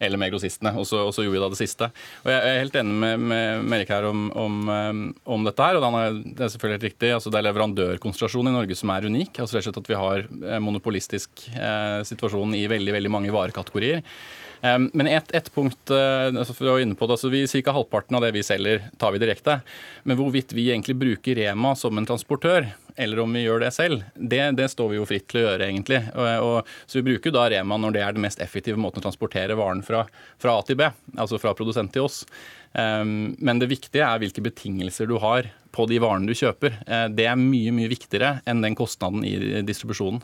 eller med grossistene. Og så, og så gjorde vi da det siste. Og jeg er helt enig med, med, med Erik her om, om, om, dette her. og Det er selvfølgelig helt riktig. altså Det er leverandørkonstellasjonen i Norge som er unik. altså rett og slett at Vi har monopolistisk eh, situasjon i veldig veldig mange varekategorier. Men ett et punkt eh, altså for å inne på det, altså vi Ca. halvparten av det vi selger, tar vi direkte. Men hvorvidt vi egentlig bruker Rema som en transportør, eller om vi gjør det selv, det, det står vi jo fritt til å gjøre, egentlig. Og, og, så vi bruker da Rema når det er den mest effektive måten å transportere varen fra, fra A til B, altså fra produsent til oss. Um, men det viktige er hvilke betingelser du har på de varene du kjøper. Uh, det er mye, mye viktigere enn den kostnaden i distribusjonen.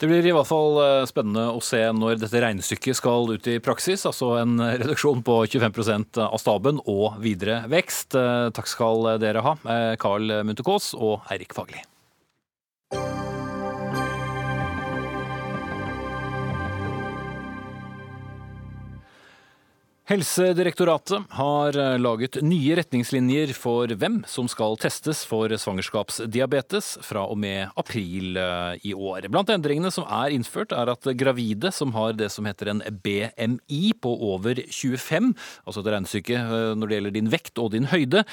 Det blir i hvert fall eh, spennende å se når dette regnestykket skal ut i praksis. Altså en reduksjon på 25 av staben og videre vekst. Eh, takk skal dere ha, Carl eh, Munthe-Kaas og Eirik Fagerli. Helsedirektoratet har eh, laget nye retningslinjer for hvem som skal testes for svangerskapsdiabetes fra og med april eh, i år. Blant endringene som er innført, er at gravide som har det som heter en BMI på over 25, altså et regnestykke eh, når det gjelder din vekt og din høyde,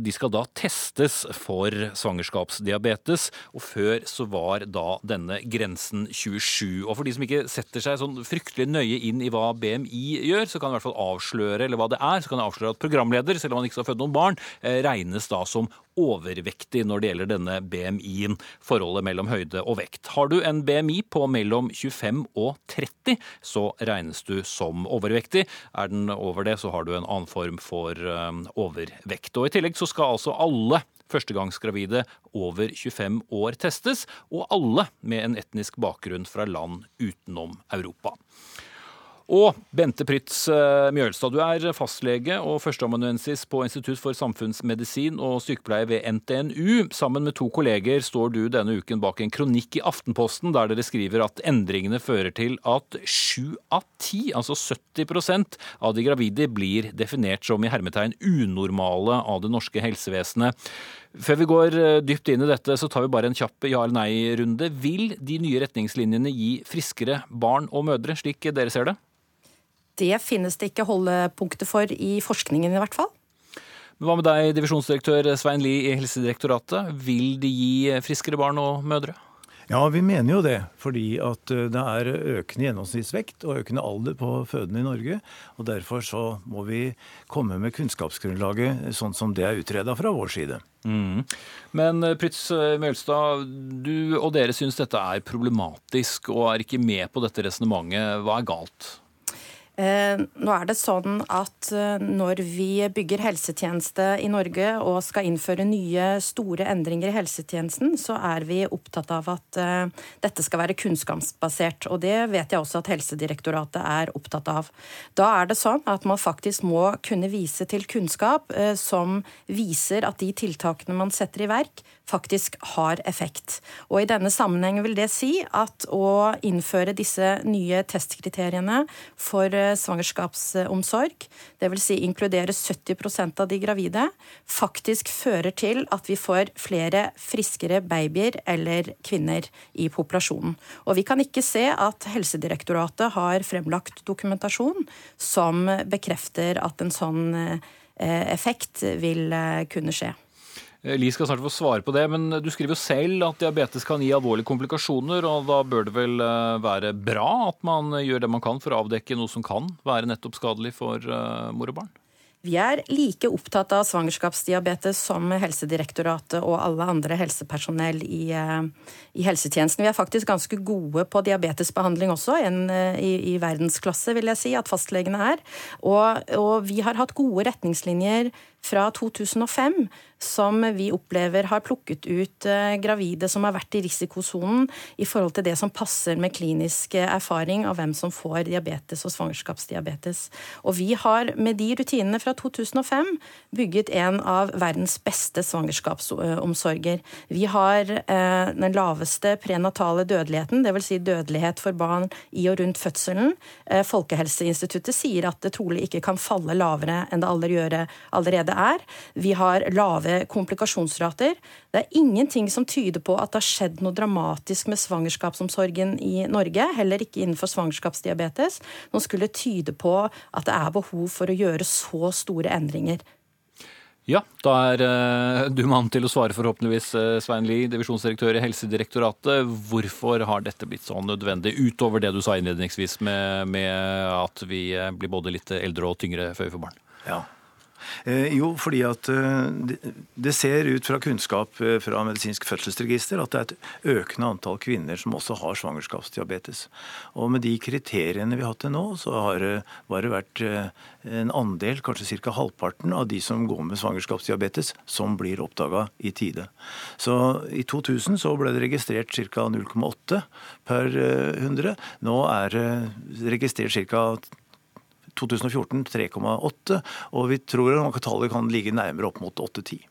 de skal da testes for svangerskapsdiabetes. Og før så var da denne grensen 27. Og for de som ikke setter seg sånn fryktelig nøye inn i hva BMI gjør, så kan i hvert fall avsløre eller hva det er, så kan jeg avsløre at programleder, selv om han ikke skal føde noen barn, eh, regnes da som overvektig når det gjelder denne BMI-en, forholdet mellom høyde og vekt. Har du en BMI på mellom 25 og 30, så regnes du som overvektig. Er den over det, så har du en annen form for eh, overvekt. Og I tillegg så skal altså alle førstegangsgravide over 25 år testes, og alle med en etnisk bakgrunn fra land utenom Europa. Og Bente Prytz eh, Mjølstad, du er fastlege og førsteamanuensis på Institutt for samfunnsmedisin og sykepleie ved NTNU. Sammen med to kolleger står du denne uken bak en kronikk i Aftenposten der dere skriver at endringene fører til at sju av ti, altså 70% av de gravide, blir definert som i hermetegn unormale av det norske helsevesenet. Før vi går eh, dypt inn i dette, så tar vi bare en kjapp ja- eller nei-runde. Vil de nye retningslinjene gi friskere barn og mødre, slik dere ser det? Det finnes det ikke holdepunkter for i forskningen, i hvert fall. Hva med deg, divisjonsdirektør Svein Lie i Helsedirektoratet. Vil det gi friskere barn og mødre? Ja, vi mener jo det. Fordi at eh, det er økende gjennomsnittsvekt og økende alder på fødende i Norge. Og derfor så må vi komme med kunnskapsgrunnlaget sånn som det er utreda fra vår side. Mm. Men eh, Prytz eh, Mjølstad, du og dere syns dette er problematisk og er ikke med på dette resonnementet. Hva er galt? Eh, nå er det sånn at eh, når vi bygger helsetjeneste i Norge og skal innføre nye, store endringer i helsetjenesten, så er vi opptatt av at eh, dette skal være kunnskapsbasert. Og det vet jeg også at Helsedirektoratet er opptatt av. Da er det sånn at man faktisk må kunne vise til kunnskap som viser at de tiltakene man setter i verk, faktisk har effekt. Og I denne sammenheng vil det si at å innføre disse nye testkriteriene for svangerskapsomsorg, dvs. Si inkludere 70% av de gravide, faktisk fører til at vi får flere friskere babyer eller kvinner i populasjonen. Og vi kan ikke se at Helsedirektoratet har fremlagt dokumentasjon som bekrefter at en sånn eh, effekt vil eh, kunne skje. Eh, Li skal snart få svare på det, men du skriver jo selv at diabetes kan gi alvorlige komplikasjoner, og da bør det vel eh, være bra at man gjør det man kan for å avdekke noe som kan være nettopp skadelig for eh, mor og barn? Vi er like opptatt av svangerskapsdiabetes som Helsedirektoratet og alle andre helsepersonell i, i, helsetjenesten. Vi er faktisk ganske gode på diabetesbehandling også, en, i, i, verdensklasse, vil jeg si, at fastlegene er. Og, og vi har hatt gode retningslinjer fra 2005 som vi opplever har plukket ut eh, gravide som har vært i risikosonen i forhold til det som passer med klinisk eh, erfaring av hvem som får diabetes og svangerskapsdiabetes. Og vi har med de rutinene fra 2005 bygget en av verdens beste svangerskapsomsorger. Vi har eh, den laveste prenatale dødeligheten, dvs. Si dødelighet for barn i og rundt fødselen. Folkehelseinstituttet sier at det trolig ikke kan falle lavere enn det allerede er. Vi har lave komplikasjonsrater. Det er ingenting som tyder på at det har skjedd noe dramatisk med svangerskapsomsorgen i Norge, heller ikke innenfor svangerskapsdiabetes. Nå skulle tyde på at det er behov for å gjøre så store endringer. Ja, da er uh, du mann til å svare, forhåpentligvis, uh, Svein Lie, divisjonsdirektør i Helsedirektoratet. Hvorfor har dette blitt så nødvendig, utover det du sa innledningsvis med, med at vi uh, blir både litt eldre og tyngre før vi får barn? Ja, Eh, jo, fordi at eh, det ser ut fra kunnskap eh, fra medisinsk fødselsregister at det er et økende antall kvinner som også har svangerskapsdiabetes. Og med de kriteriene vi har hatt til nå, så har det bare vært en andel, kanskje ca. halvparten av de som går med svangerskapsdiabetes, som blir oppdaga i tide. Så i 2000 så ble det registrert ca. 0,8 per 100. Nå er det registrert ca. 2014 3,8, og vi tror at tallet kan ligge nærmere opp mot 8-10%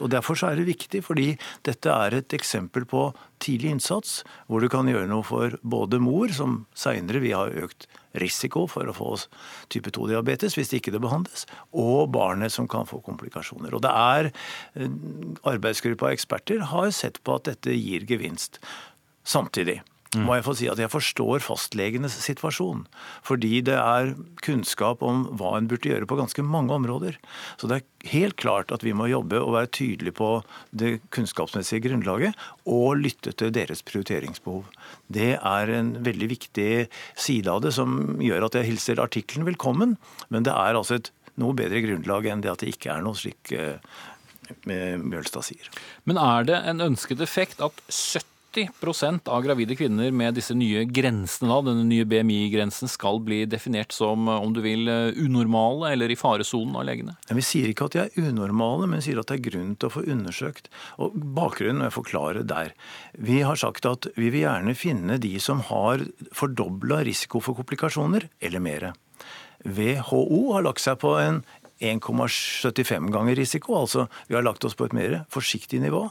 og Derfor er det viktig, fordi dette er et eksempel på tidlig innsats, hvor du kan gjøre noe for både mor, som seinere vil ha økt risiko for å få type 2-diabetes hvis ikke det behandles, og barnet som kan få komplikasjoner. Og det er eh, Arbeidsgruppa eksperter har sett på at dette gir gevinst. Samtidig. Må jeg få si at jeg forstår fastlegenes situasjon. Fordi det er kunnskap om hva en burde gjøre på ganske mange områder. Så det er helt klart at vi må jobbe og være tydelige på det kunnskapsmessige grunnlaget, og lytte til deres prioriteringsbehov. Det er en veldig viktig side av det som gjør at jeg hilser artikkelen velkommen. Men det er altså et noe bedre grunnlag enn det at det ikke er noe slik eh, Mjølstad sier. Men er det en ønsket effekt at 70 80 av gravide kvinner med disse nye grensene, da, denne nye BMI-grensen, skal bli definert som om du vil, unormale eller i faresonen av legene? vi sier ikke at de er unormale, men sier at det er grunn til å få undersøkt. Og Bakgrunnen må jeg forklare der. Vi har sagt at vi vil gjerne finne de som har fordobla risiko for komplikasjoner, eller mere. WHO har lagt seg på en 1,75 ganger risiko, altså vi har lagt oss på et mer forsiktig nivå.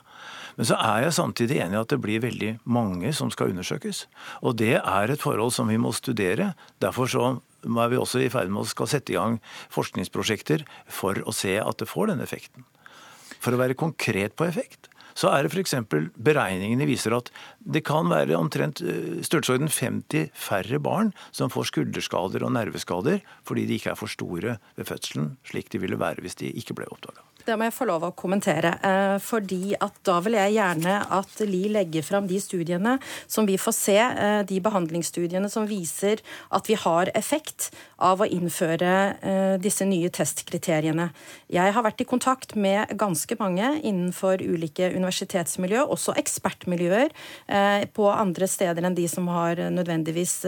Men så er jeg samtidig enig i at det blir veldig mange som skal undersøkes. Og det er et forhold som vi må studere. Derfor så er vi også i ferd med å skal sette i gang forskningsprosjekter for å se at det får den effekten. For å være konkret på effekt så er det f.eks. beregningene viser at det kan være omtrent eh, størrelsesorden 50 færre barn som får skulderskader og nerveskader fordi de ikke er for store ved fødselen, slik de ville være hvis de ikke ble oppdaga. Det må jeg få lov å kommentere. Eh, fordi at Da vil jeg gjerne at Li legger fram de studiene som vi får se, eh, de behandlingsstudiene som viser at vi har effekt av å innføre eh, disse nye testkriteriene. Jeg har vært i kontakt med ganske mange innenfor ulike universitetsmiljø, også ekspertmiljøer på andre steder enn de som har nødvendigvis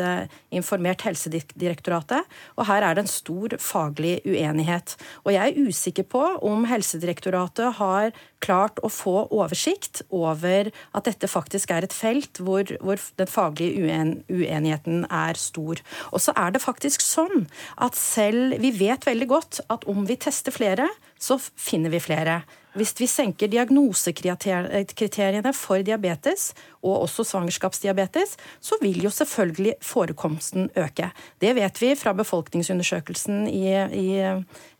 informert Helsedirektoratet. Og her er det en stor faglig uenighet. Og jeg er usikker på om Helsedirektoratet Helsedirektoratet har klart å få oversikt over at dette faktisk er et felt hvor, hvor den faglige uen, uenigheten er stor. Og så er det faktisk sånn at selv Vi vet veldig godt at om vi tester flere, så finner vi flere. Hvis vi senker diagnosekriteriene for diabetes, og også svangerskapsdiabetes, så vil jo selvfølgelig forekomsten øke. Det vet vi fra befolkningsundersøkelsen i, i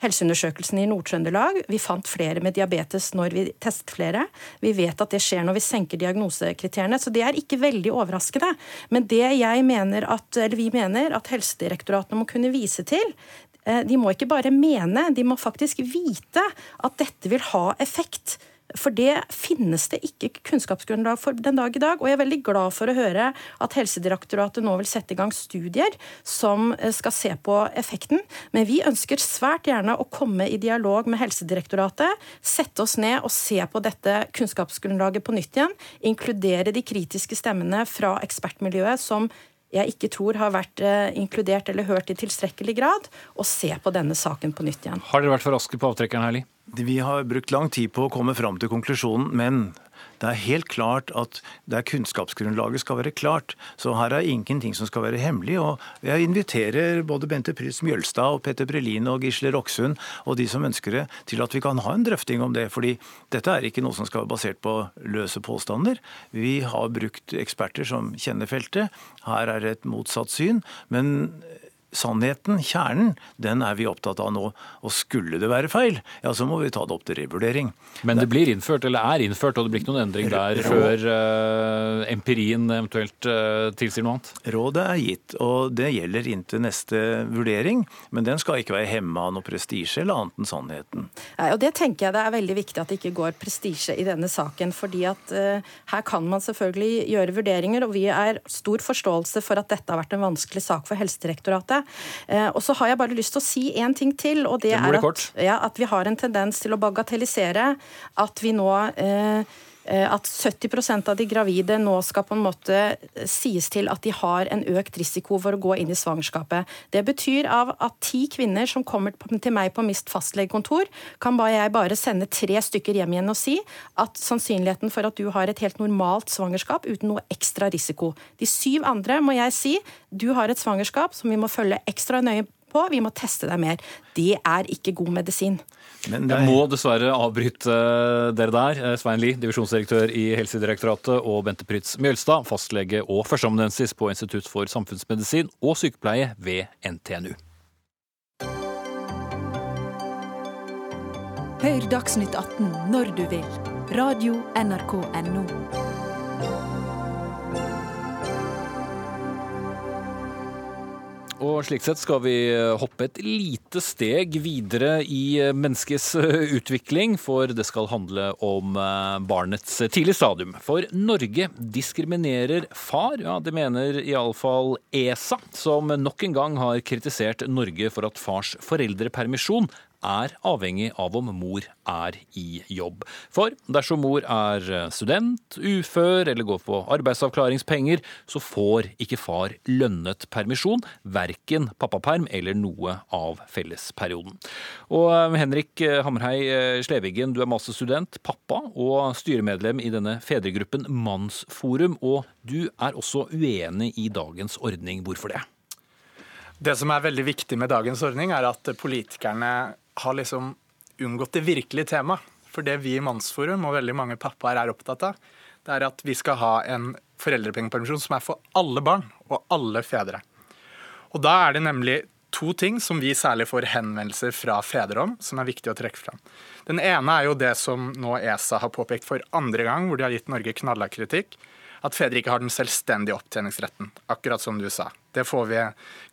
helseundersøkelsen i Nord-Trøndelag. Vi fant flere med diabetes når vi testet flere. Vi vet at det skjer når vi senker diagnosekriteriene, så det er ikke veldig overraskende. Men det jeg mener at, eller vi mener at Helsedirektoratet må kunne vise til, de må ikke bare mene, de må faktisk vite at dette vil ha effekt. For det finnes det ikke kunnskapsgrunnlag for den dag i dag. Og jeg er veldig glad for å høre at Helsedirektoratet nå vil sette i gang studier som eh, skal se på effekten. Men vi ønsker svært gjerne å komme i dialog med Helsedirektoratet, sette oss ned og se på dette kunnskapsgrunnlaget på nytt igjen. Inkludere de kritiske stemmene fra ekspertmiljøet som jeg ikke tror har vært eh, inkludert eller hørt i tilstrekkelig grad, og se på denne saken på nytt igjen. Har dere vært for raske på avtrekkeren, Herli? Vi har brukt lang tid på å komme fram til konklusjonen, men det er helt klart at det er kunnskapsgrunnlaget skal være klart. Så her er ingenting som skal være hemmelig. og Jeg inviterer både Bente Prytz Mjølstad og Petter Prelin og Gisle Roksund og de som ønsker det, til at vi kan ha en drøfting om det. fordi dette er ikke noe som skal være basert på løse påstander. Vi har brukt eksperter som kjenner feltet. Her er det et motsatt syn. men sannheten, kjernen, den er vi opptatt av nå. Og skulle det være feil, ja så må vi ta det opp til revurdering. Men det blir innført, eller er innført, og det blir ikke noen endring der før uh, empirien eventuelt uh, tilsier noe annet? Rådet er gitt, og det gjelder inntil neste vurdering. Men den skal ikke være hemma av noe prestisje eller annet enn sannheten. Nei, og Det tenker jeg det er veldig viktig at det ikke går prestisje i denne saken. fordi at uh, her kan man selvfølgelig gjøre vurderinger, og vi er stor forståelse for at dette har vært en vanskelig sak for Helsedirektoratet. Eh, og så har jeg bare lyst til å si en ting til, og det er at, ja, at vi har en tendens til å bagatellisere at vi nå Eh, at 70% av de gravide nå skal på en måte eh, sies til at de har en økt risiko for å gå inn i svangerskapet. Det betyr av at ti kvinner som kommer til meg på MIST fastlegekontor, kan bare jeg bare sende tre stykker hjem igjen og si at sannsynligheten for at du har et helt normalt svangerskap uten noe ekstra risiko. De syv andre må jeg si du har et svangerskap som vi må følge ekstra nøye på, vi må teste deg mer. Det er ikke god medisin. Men Jeg må dessverre avbryte dere der. Eh, Svein Lie, divisjonsdirektør i Helsedirektoratet, og Bente Prytz Mjølstad, fastlege og førsteamanuensis på Institutt for samfunnsmedisin og sykepleie ved NTNU. Hør Dagsnytt 18 når du vil. Radio NRK Radio.nrk.no. Og slik sett skal vi eh, hoppe et lite steg videre i eh, menneskets eh, utvikling, for det skal handle om barnets tidlige stadium. For Norge diskriminerer far, ja det mener iallfall ESA, som nok en gang har kritisert Norge for at fars foreldrepermisjon er avhengig av om mor er i jobb. For dersom mor er student, ufør eller går på arbeidsavklaringspenger, så får ikke far lønnet permisjon, verken pappaperm eller noe av fellesperioden. Og eh, Henrik Hammerhei eh, Sleviggen, du er masterstudent, pappa og styremedlem i denne fedregruppen Mannsforum, og du er også uenig i dagens ordning. Hvorfor det? Det som er veldig viktig med dagens ordning, er at politikerne har liksom unngått det virkelige temaet. For det vi i Mannsforum og veldig mange pappaer er opptatt av, det er at vi skal ha en foreldrepengepermisjon som er for alle barn og alle fedre. Og da er det nemlig to ting som vi særlig får henvendelser fra fedre om, som er viktig å trekke fram. Den ene er jo det som nå ESA har påpekt for andre gang, hvor de har gitt Norge knallhard kritikk. At fedre ikke har den selvstendige opptjeningsretten, akkurat som du sa. Det får vi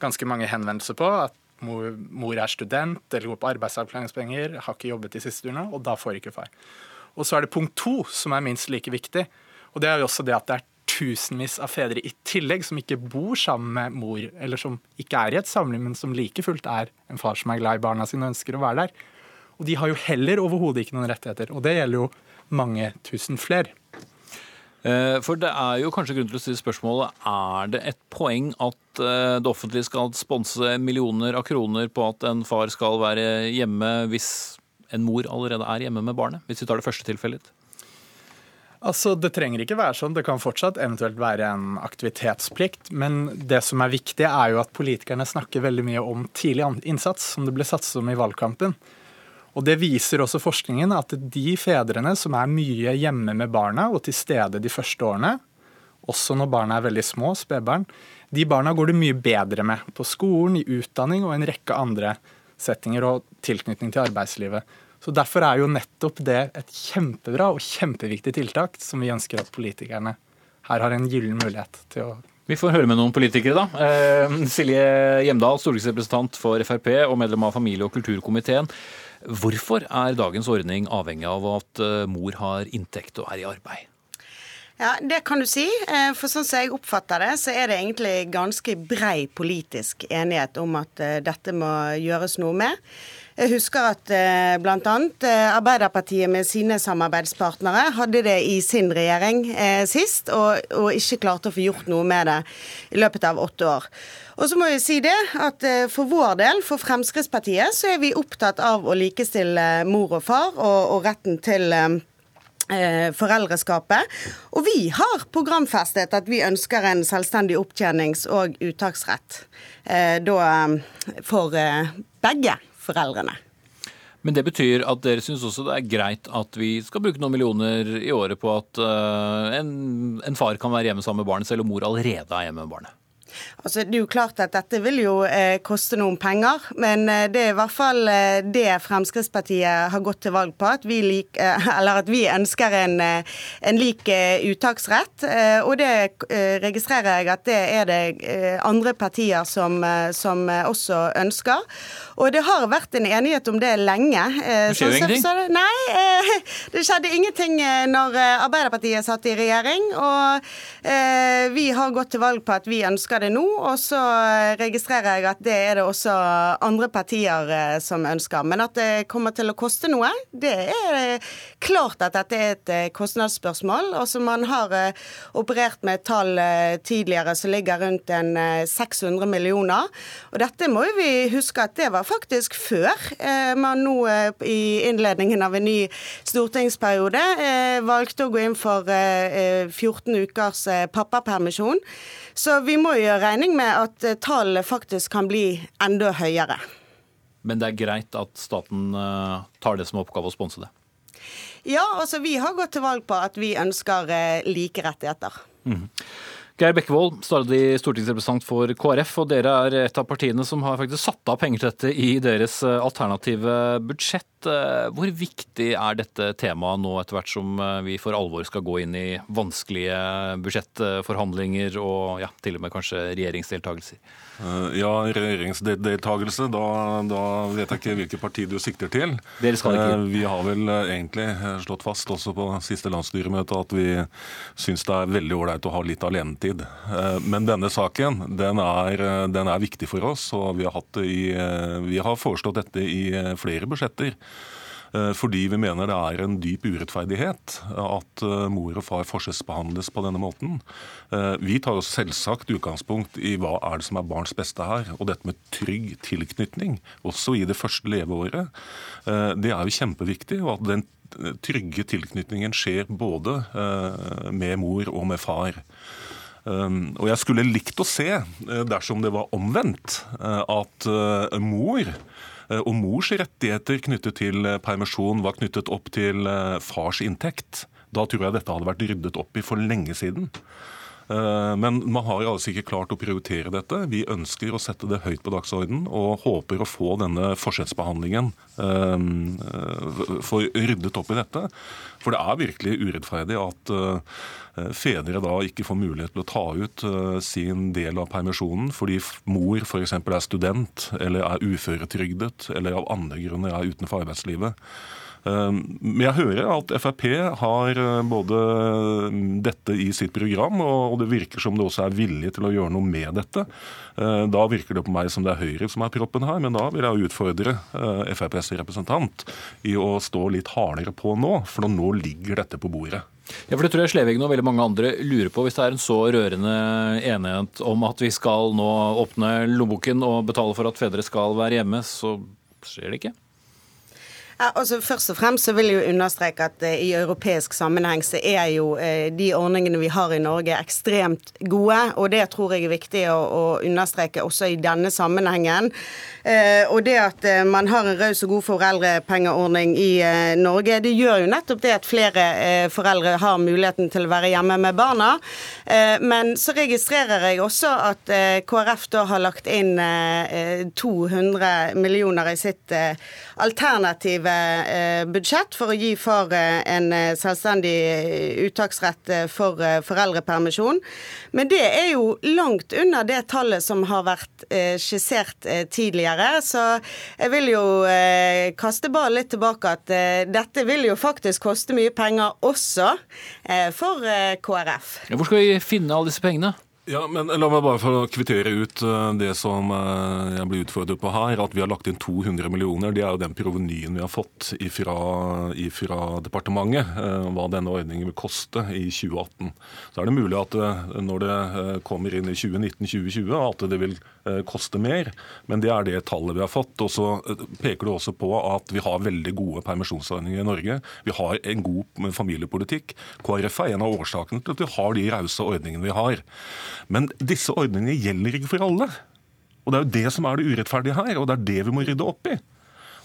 ganske mange henvendelser på. At mor, mor, er student eller går på arbeidsavklaringspenger, har ikke jobbet de siste turene, og da får ikke far. Og så er det punkt to som er minst like viktig. Og det er jo også det at det er tusenvis av fedre i tillegg som ikke bor sammen med mor, eller som ikke er i et samliv, men som like fullt er en far som er glad i barna sine og ønsker å være der. Og de har jo heller overhodet ikke noen rettigheter. Og det gjelder jo mange tusen flere. Eh, for det er jo kanskje grunn til å stille spørsmålet er det et poeng at eh, det offentlige skal sponse millioner av kroner på at en far skal være hjemme hvis en mor allerede er hjemme med barnet, hvis vi tar det første tilfellet? Altså, Det trenger ikke være sånn. Det kan fortsatt eventuelt være en aktivitetsplikt. Men det som er viktig, er jo at politikerne snakker veldig mye om tidlig innsats, som det ble satset om i valgkampen. Og Det viser også forskningen at de fedrene som er mye hjemme med barna og til stede de første årene, også når barna er veldig små, spedbarn, de barna går det mye bedre med på skolen, i utdanning og en rekke andre settinger og tilknytning til arbeidslivet. Så Derfor er jo nettopp det et kjempebra og kjempeviktig tiltak som vi ønsker at politikerne her har en gyllen mulighet til å vi får høre med noen politikere, da. Eh, Silje Hjemdal, stortingsrepresentant for Frp og medlem av familie- og kulturkomiteen. Hvorfor er dagens ordning avhengig av at eh, mor har inntekt og er i arbeid? Ja, Det kan du si. Eh, for sånn som jeg oppfatter det, så er det egentlig ganske brei politisk enighet om at eh, dette må gjøres noe med. Jeg husker at bl.a. Arbeiderpartiet med sine samarbeidspartnere hadde det i sin regjering sist, og, og ikke klarte å få gjort noe med det i løpet av åtte år. Og så må jeg si det, at eh, For vår del, for Fremskrittspartiet, så er vi opptatt av å likestille mor og far og, og retten til eh, eh, foreldreskapet. Og vi har programfestet at vi ønsker en selvstendig opptjenings- og uttaksrett da, for begge foreldrene. Men det betyr at dere syns også det er greit at vi skal bruke noen millioner i året på at en, en far kan være hjemme sammen med barnet, selv om mor allerede er hjemme med barnet? Altså, det er jo klart at dette vil jo eh, koste noen penger, men eh, det er i hvert fall eh, det Fremskrittspartiet har gått til valg på. At vi, lik, eh, [LAUGHS] eller at vi ønsker en, eh, en lik eh, uttaksrett. og det registrerer jeg at det er det andre partier som, som også ønsker. Og det har vært en enighet om det lenge. Det skjer jo ingenting? nei, [LAUGHS] det skjedde ingenting når Arbeiderpartiet satt i regjering. Og vi har gått til valg på at vi ønsker det nå, og så registrerer jeg at det er det også andre partier eh, som ønsker. Men at det kommer til å koste noe, det er klart at dette er et eh, kostnadsspørsmål. Og som man har eh, operert med et tall tidligere som ligger rundt en 600 millioner. Og dette må jo vi huske at det var faktisk før man nå i innledningen av en ny stortingsperiode valgte å gå inn for 14 ukers pappapermisjon. Så vi må gjøre regning med at tallene tallet faktisk kan bli enda høyere. Men det er greit at staten eh, tar det som oppgave å sponse det? Ja, altså vi har gått til valg på at vi ønsker eh, like rettigheter. Mm. Geir Bekkevold, stadig stortingsrepresentant for KrF, og dere er et av partiene som har faktisk satt av penger til dette i deres alternative budsjett. Hvor viktig er dette temaet nå etter hvert som vi for alvor skal gå inn i vanskelige budsjettforhandlinger og ja, til og med kanskje regjeringsdeltakelser? Eh, ja, regjeringsdeltakelse. Da, da, vet jeg ikke hvilket parti du sikter til. Dere skal ikke. Eh, vi har vel eh, egentlig slått fast også på siste landsstyremøte at vi syns det er veldig ålreit å ha litt alenetid. Men denne saken den er, den er viktig for oss, og vi har, i, vi har foreslått dette i flere budsjetter. Eh, fordi vi mener det er en dyp urettferdighet at eh, mor og far forskjellsbehandles på denne måten. Eh, vi tar oss selvsagt utgangspunkt i hva er det som er barns beste her. Og dette med trygg tilknytning, også i det første leveåret, det er jo kjempeviktig. og at den trygge tilknytningen skjer både med mor og med far. Og jeg skulle likt å se, dersom det var omvendt, at mor og mors rettigheter knyttet til eh, permisjon var knyttet opp til eh, fars inntekt. Da tror jeg dette hadde vært ryddet opp i for lenge siden. Men man har altså ikke klart å prioritere dette. Vi ønsker å sette det høyt på dagsordenen og håper å få denne forskjellsbehandlingen for ryddet opp i dette. For det er virkelig urettferdig at Eh, fedre da ikke får mulighet til å ta ut eh, sin del av permisjonen fordi mor f.eks. er student eller er uføretrygdet eller av andre grunner er utenfor arbeidslivet. Eh, men jeg hører at Frp har både dette i sitt program, og det virker som det også er vilje til å gjøre noe med dette. Da virker det på meg som det er Høyre som er proppen her, men da vil jeg utfordre FrPs representant i å stå litt hardere på nå, for nå ligger dette på bordet. Ja, for Det tror jeg Slevegen og veldig mange andre lurer på. Hvis det er en så rørende enighet om at vi skal nå åpne lommeboken og betale for at fedre skal være hjemme, så skjer det ikke? Ja, altså Først og fremst så vil jeg jo understreke at eh, i europeisk sammenheng så er jo eh, de ordningene vi har i Norge ekstremt gode, og det tror jeg er viktig å, å understreke også i denne sammenhengen. Eh, og det at eh, man har en raus og god foreldrepengeordning i eh, Norge, det gjør jo nettopp det at flere eh, foreldre har muligheten til å være hjemme med barna. men så registrerer jeg også at KrF da har lagt inn 200 millioner i sitt alternative budsjett for å gi far eh, en eh, selvstendig uttaksrett for foreldrepermisjon. Men det er jo langt under det tallet som har vært skissert tidligere. Så jeg vil jo kaste ballen litt tilbake at dette vil jo faktisk koste mye penger også for KrF. Hvor skal vi finne alle disse pengene? Ja, men La meg bare få kvittere ut eh, det som eh, jeg blir utfordret på her. At vi har lagt inn 200 millioner. Det er jo den provenyen vi har fått ifra, ifra departementet. Eh, hva denne ordningen vil koste i 2018. Så er det mulig at når det kommer inn i 2019-2020, at det vil koste mer. Men det er det tallet vi har fått. Og så peker du også på at vi har veldig gode permisjonsordninger i Norge. Vi har en god familiepolitikk. KrF er en av årsakene til at vi har de rause ordningene vi har. Men disse ordningene gjelder ikke for alle. Og Det er jo det som er det urettferdige her, og det er det vi må rydde opp i.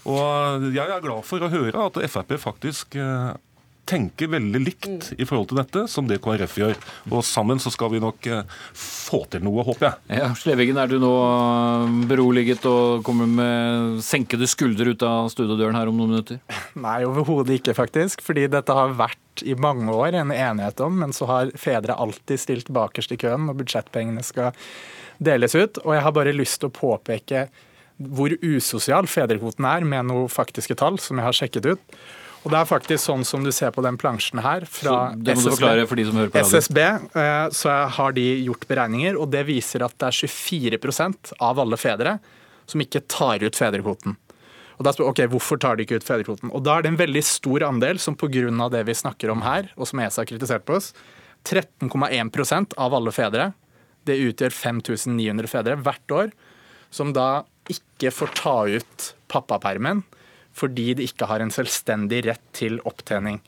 Og Jeg er glad for å høre at Frp faktisk eh, tenker veldig likt i forhold til dette som det KrF gjør. Og sammen så skal vi nok eh, få til noe, håper jeg. Ja, Sleveggen, er du nå eh, beroliget og kommer med senkede skuldre ut av studiodøren her om noen minutter? [LAUGHS] Nei, overhodet ikke, faktisk. Fordi dette har vært i mange år en enighet om, men så har fedre alltid stilt bakerst i køen når budsjettpengene skal deles ut. Og jeg har bare lyst til å påpeke hvor usosial fedrekvoten er, med noen faktiske tall som jeg har sjekket ut. Og det er faktisk sånn som du ser på den plansjen her fra SSB, for de som hører på. SSB, eh, så har de gjort beregninger, og det viser at det er 24% av alle fedre som ikke tar ut fedrekvoten. Og da spør, ok, Hvorfor tar de ikke ut fedrekvoten? Og Da er det en veldig stor andel som pga. det vi snakker om her, og som ESA har kritisert på oss, 13,1% av alle fedre, det utgjør 5900 fedre hvert år, som da ikke får ta ut pappapermen fordi de ikke har en selvstendig rett til opptjening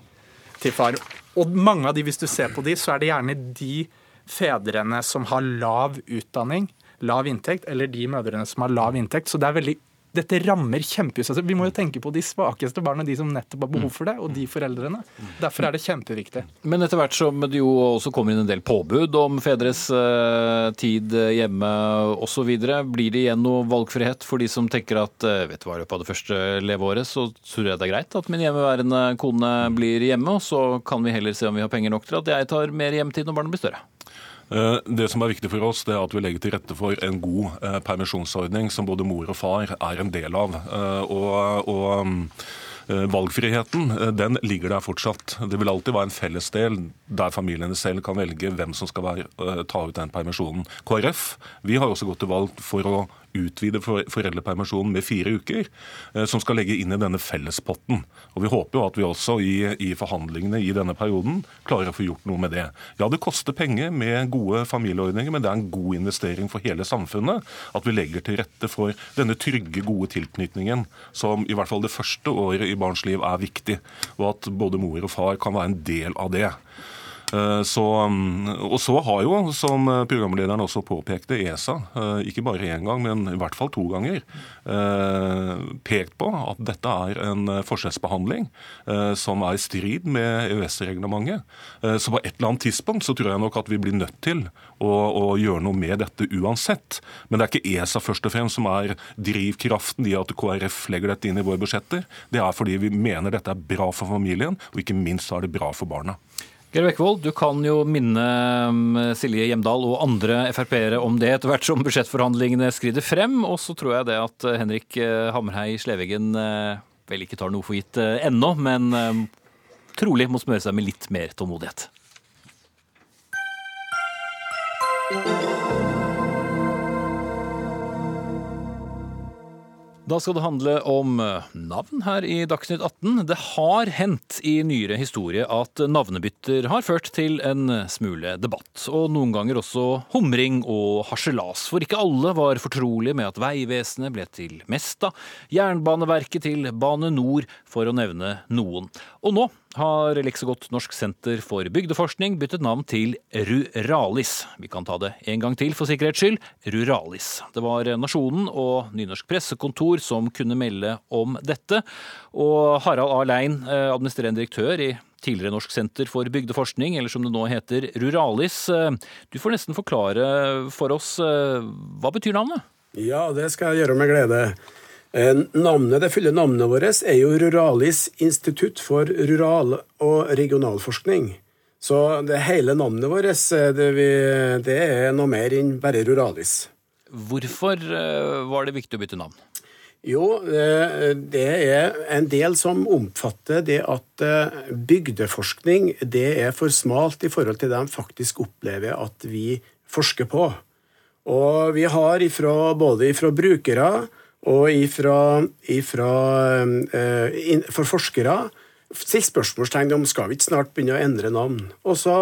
til far. Og mange av de, hvis du ser på de, så er det gjerne de fedrene som har lav utdanning, lav inntekt, eller de mødrene som har lav inntekt. Så det er veldig dette rammer kjempeutsatte. Vi må jo tenke på de svakeste barna, de som nettopp har behov for det, og de foreldrene. Derfor er det kjempeviktig. Men etter hvert som det jo også kommer inn en del påbud om fedres uh, tid hjemme osv., blir det igjen noe valgfrihet for de som tenker at uh, vet du hva, i løpet av det første leveåret så tror jeg det er greit at min hjemmeværende kone blir hjemme, og så kan vi heller se om vi har penger nok til at jeg tar mer hjemtid når barnet blir større. Eh, det som er viktig for oss, det er at vi legger til rette for en god eh, permisjonsordning som både mor og far er en del av. Eh, og, og Valgfriheten den ligger der fortsatt. Det vil alltid være en fellesdel der familiene selv kan velge hvem som skal være, ta ut den permisjonen. KrF vi har også gått til valg for å utvide foreldrepermisjonen med fire uker, eh, som skal legge inn i denne fellespotten. Og Vi håper jo at vi også i, i, forhandlingene i denne perioden klarer å få gjort noe med det. Ja, det koster penger med gode familieordninger, men det er en god investering for hele samfunnet at vi legger til rette for denne trygge, gode tilknytningen som i hvert fall det første året i barns liv er viktig, og at både mor og far kan være en del av det. Eh, så, mm, og så har jo, som programlederen også påpekte, ESA eh, ikke bare én gang, men i hvert fall to ganger eh, pekt på at dette er en forskjellsbehandling som er i strid med EØS-reglementet. Så på et eller annet tidspunkt så tror jeg nok at vi blir nødt til å, å, gjøre noe med dette uansett. Men det er ikke ESA først og fremst som er drivkraften i at KrF legger dette inn i våre budsjetter. Det er fordi vi mener dette er bra for familien, og ikke minst er det bra for barna. Geir Bekkevold, du kan jo minne um, Silje Hjemdal og andre Frp-ere om det etter hvert som budsjettforhandlingene skrider frem. Og så tror jeg det at uh, Henrik uh, Hammerhei Sleveggen uh, vel ikke tar noe for gitt ennå, men um, trolig må smøre seg med litt mer tålmodighet. Da skal det handle om eh, navn her i Dagsnytt 18. Det har hendt i nyere historie at navnebytter har ført til en smule debatt, og noen ganger også humring og harselas. For ikke alle var fortrolige med at Vegvesenet ble til Mesta, Jernbaneverket til Bane Nor, for å nevne noen. Og nå har Leksegodt Norsk senter for bygdeforskning byttet navn til Ruralis. Vi kan ta det en gang til for sikkerhets skyld. Ruralis. Det var Nasjonen og Nynorsk pressekontor som kunne melde om dette. Og Harald A. Eh, administrerende direktør i tidligere Norsk senter for bygdeforskning, eller som det nå heter Ruralis. Eh, du får nesten forklare for oss, eh, hva betyr navnet? Ja, det skal jeg gjøre med glede. Eh, navnet, Det fulle navnet vårt er jo Ruralis institutt for rural- og regionalforskning. Så det hele navnet vårt eh, det, vi, det er noe mer enn bare Ruralis. Hvorfor eh, var det viktig å bytte navn? Jo, det er en del som omfatter det at bygdeforskning det er for smalt i forhold til det de faktisk opplever at vi forsker på. Og vi har ifra, både fra brukere og ifra, ifra eh, for forskere stilt spørsmålstegn om skal vi ikke snart begynne å endre navn. Og så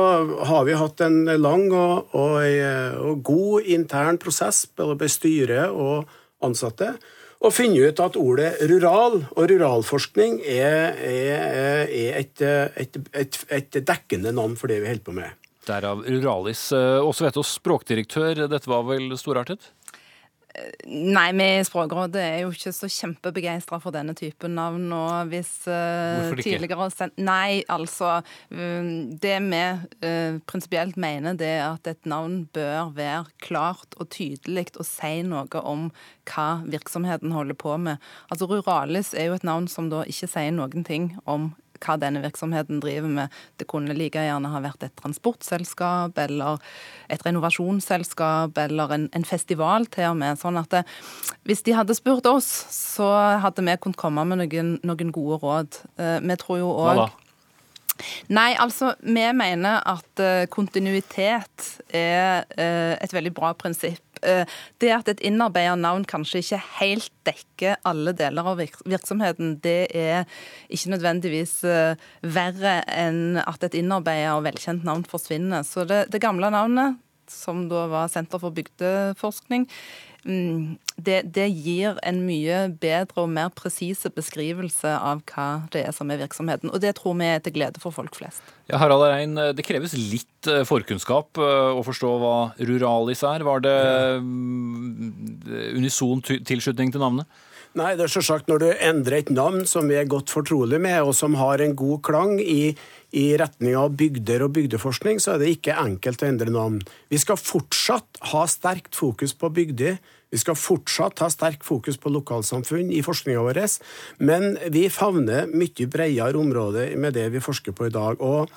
har vi hatt en lang og, og, og god intern prosess både med og ansatte og funnet ut at ordet rural og ruralforskning er, er, er et, et, et, et, dekkende navn for det vi holder på med. Derav Ruralis. Åse Vetås, språkdirektør, dette var vel storartet? Nei, vi i Språkrådet er jo ikke så kjempebegeistra for denne typen navn. og hvis uh, tidligere sendt, Nei, altså um, Det vi uh, prinsipielt mener, det er at et navn bør være klart og tydelig og si noe om hva virksomheten holder på med. Altså Ruralis er jo et navn som da ikke sier noen ting om hva denne virksomheten driver med. Det kunne like gjerne ha vært et transportselskap eller et renovasjonsselskap eller en, en festival til og med. Sånn at det, hvis de hadde spurt oss, så hadde vi kunnet komme med noen, noen gode råd. Eh, vi tror jo òg Nei, altså, vi mener at eh, kontinuitet er eh, et veldig bra prinsipp. Det at et innarbeida navn kanskje ikke helt dekker alle deler av virksomheten, det er ikke nødvendigvis verre enn at et innarbeida og velkjent navn forsvinner. Så det, det gamle navnet, som da var Senter for bygdeforskning, det, det, gir en mye bedre og mer presise beskrivelse av hva det er som er virksomheten. Og det tror vi er til glede for folk flest. Ja, Harald Rein, det kreves litt eh, forkunnskap eh, å forstå hva ruralis er. Var det mm, unison tilslutning til navnet? Nei, det er selvsagt når du endrer et navn som vi er godt fortrolig med, og som har en god klang i, i retning av bygder og bygdeforskning, så er det ikke enkelt å endre navn. Vi skal fortsatt ha sterkt fokus på bygder. Vi skal fortsatt ha sterkt fokus på lokalsamfunn i forskninga vår, men vi favner mye bredere områder med det vi forsker på i dag. Og,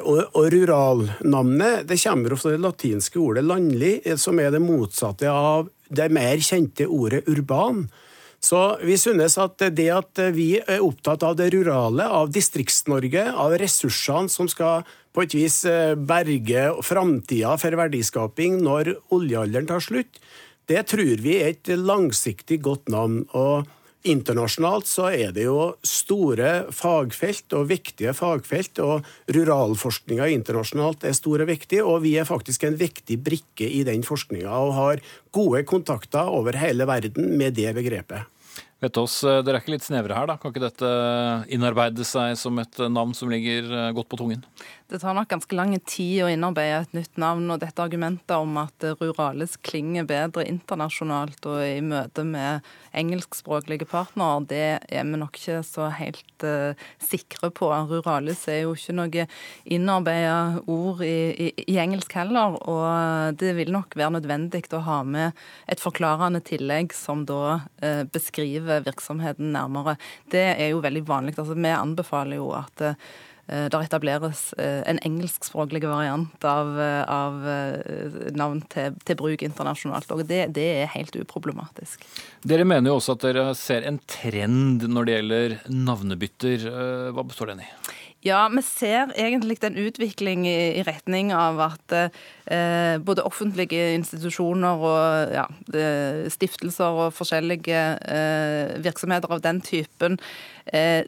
og, og ruralnavnet det kommer fra det latinske ordet 'landlig', som er det motsatte av det mer kjente ordet 'urban'. Så vi synes at det at vi er opptatt av det rurale, av Distrikts-Norge, av ressursene som skal på et vis berge framtida for verdiskaping når oljealderen tar slutt, det tror vi er et langsiktig godt navn. og Internasjonalt så er det jo store fagfelt og viktige fagfelt, og ruralforskninga internasjonalt er stor og viktig, og vi er faktisk en viktig brikke i den forskninga og har gode kontakter over hele verden med det begrepet. Vetås, dere er ikke litt snevre her, da? Kan ikke dette innarbeide seg som et navn som ligger godt på tungen? Det tar nok ganske lang tid å innarbeide et nytt navn. og Dette argumentet om at Ruralis klinger bedre internasjonalt og i møte med engelskspråklige partnere, det er vi nok ikke så helt uh, sikre på. Ruralis er jo ikke noe innarbeida ord i, i, i, engelsk heller. Og det vil nok være nødvendig å ha med et forklarende tillegg som da uh, beskriver virksomheten nærmere. Det er jo veldig vanlig. Altså, vi anbefaler jo at uh, der etableres eh, en engelskspråklig variant av, eh, av navn til, til, bruk internasjonalt. og det, det, er helt uproblematisk. Dere mener jo også at dere ser en trend når det gjelder navnebytter. Hva består den i? Ja, vi ser egentlig en utvikling i, i retning av at eh, både offentlige institusjoner og ja, stiftelser og forskjellige eh, virksomheter av den typen eh,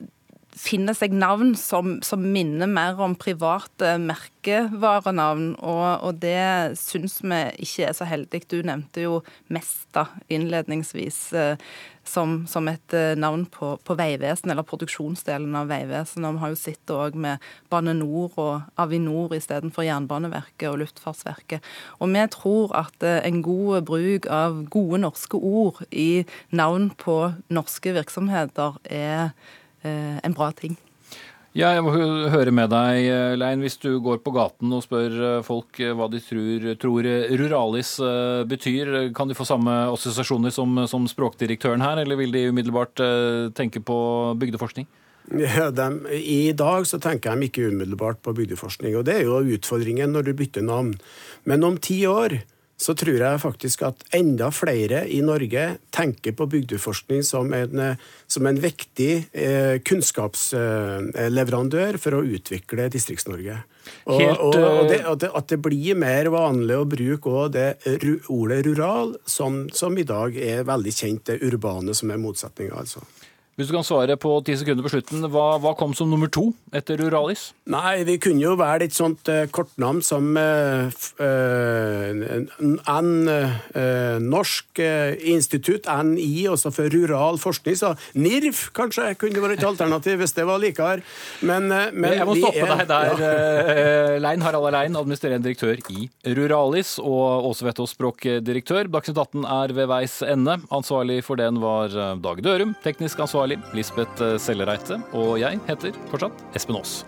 finner seg navn som, som, minner mer om private merkevarenavn, og, og det syns vi ikke er så heldig. Du nevnte jo Mesta innledningsvis eh, som, som, et eh, navn på, på Vegvesenet, eller produksjonsdelen av Vegvesenet. Vi har jo sett det òg med Bane Nor og Avinor istedenfor Jernbaneverket og Luftfartsverket. Og vi tror at eh, en god bruk av gode norske ord i navn på norske virksomheter er en bra ting. Ja, jeg må høre med deg, Lein. Hvis du går på gaten og spør eh, folk eh, hva de tror, tror ruralis betyr, kan de få samme assosiasjoner som, som, språkdirektøren her, eller vil de umiddelbart tenke på bygdeforskning? Ja, de, I dag så tenker de ikke umiddelbart på bygdeforskning, og det er jo utfordringen når du bytter navn. Men om ti år så tror jeg faktisk at enda flere i Norge tenker på bygdeforskning som en, som en viktig eh, kunnskapsleverandør for å utvikle Distrikts-Norge. Og, og, og det, eh, at, det, at det blir mer vanlig å bruke det ordet rural, som, som, i dag er veldig kjent, det urbane som er motsetninga, altså. Hvis du kan svare på ti sekunder på slutten, hva, hva, kom som nummer to etter Ruralis? Nei, vi kunne jo være et sånt uh, kortnavn som uh, uh, N, Norsk institutt, NI, også for rural forskning. Så NIRF kanskje kunne vært et alternativ hvis det var likere. Men, men Jeg må stoppe er, deg der, ja. Lein Harald Lein, administrerende direktør i Ruralis, og Åse Vetås, språkdirektør. Dagsnytt 18 er ved veis ende. Ansvarlig for den var Dag Dørum. Teknisk ansvarlig Lisbeth Sellereite. Og jeg heter fortsatt Espen Aas.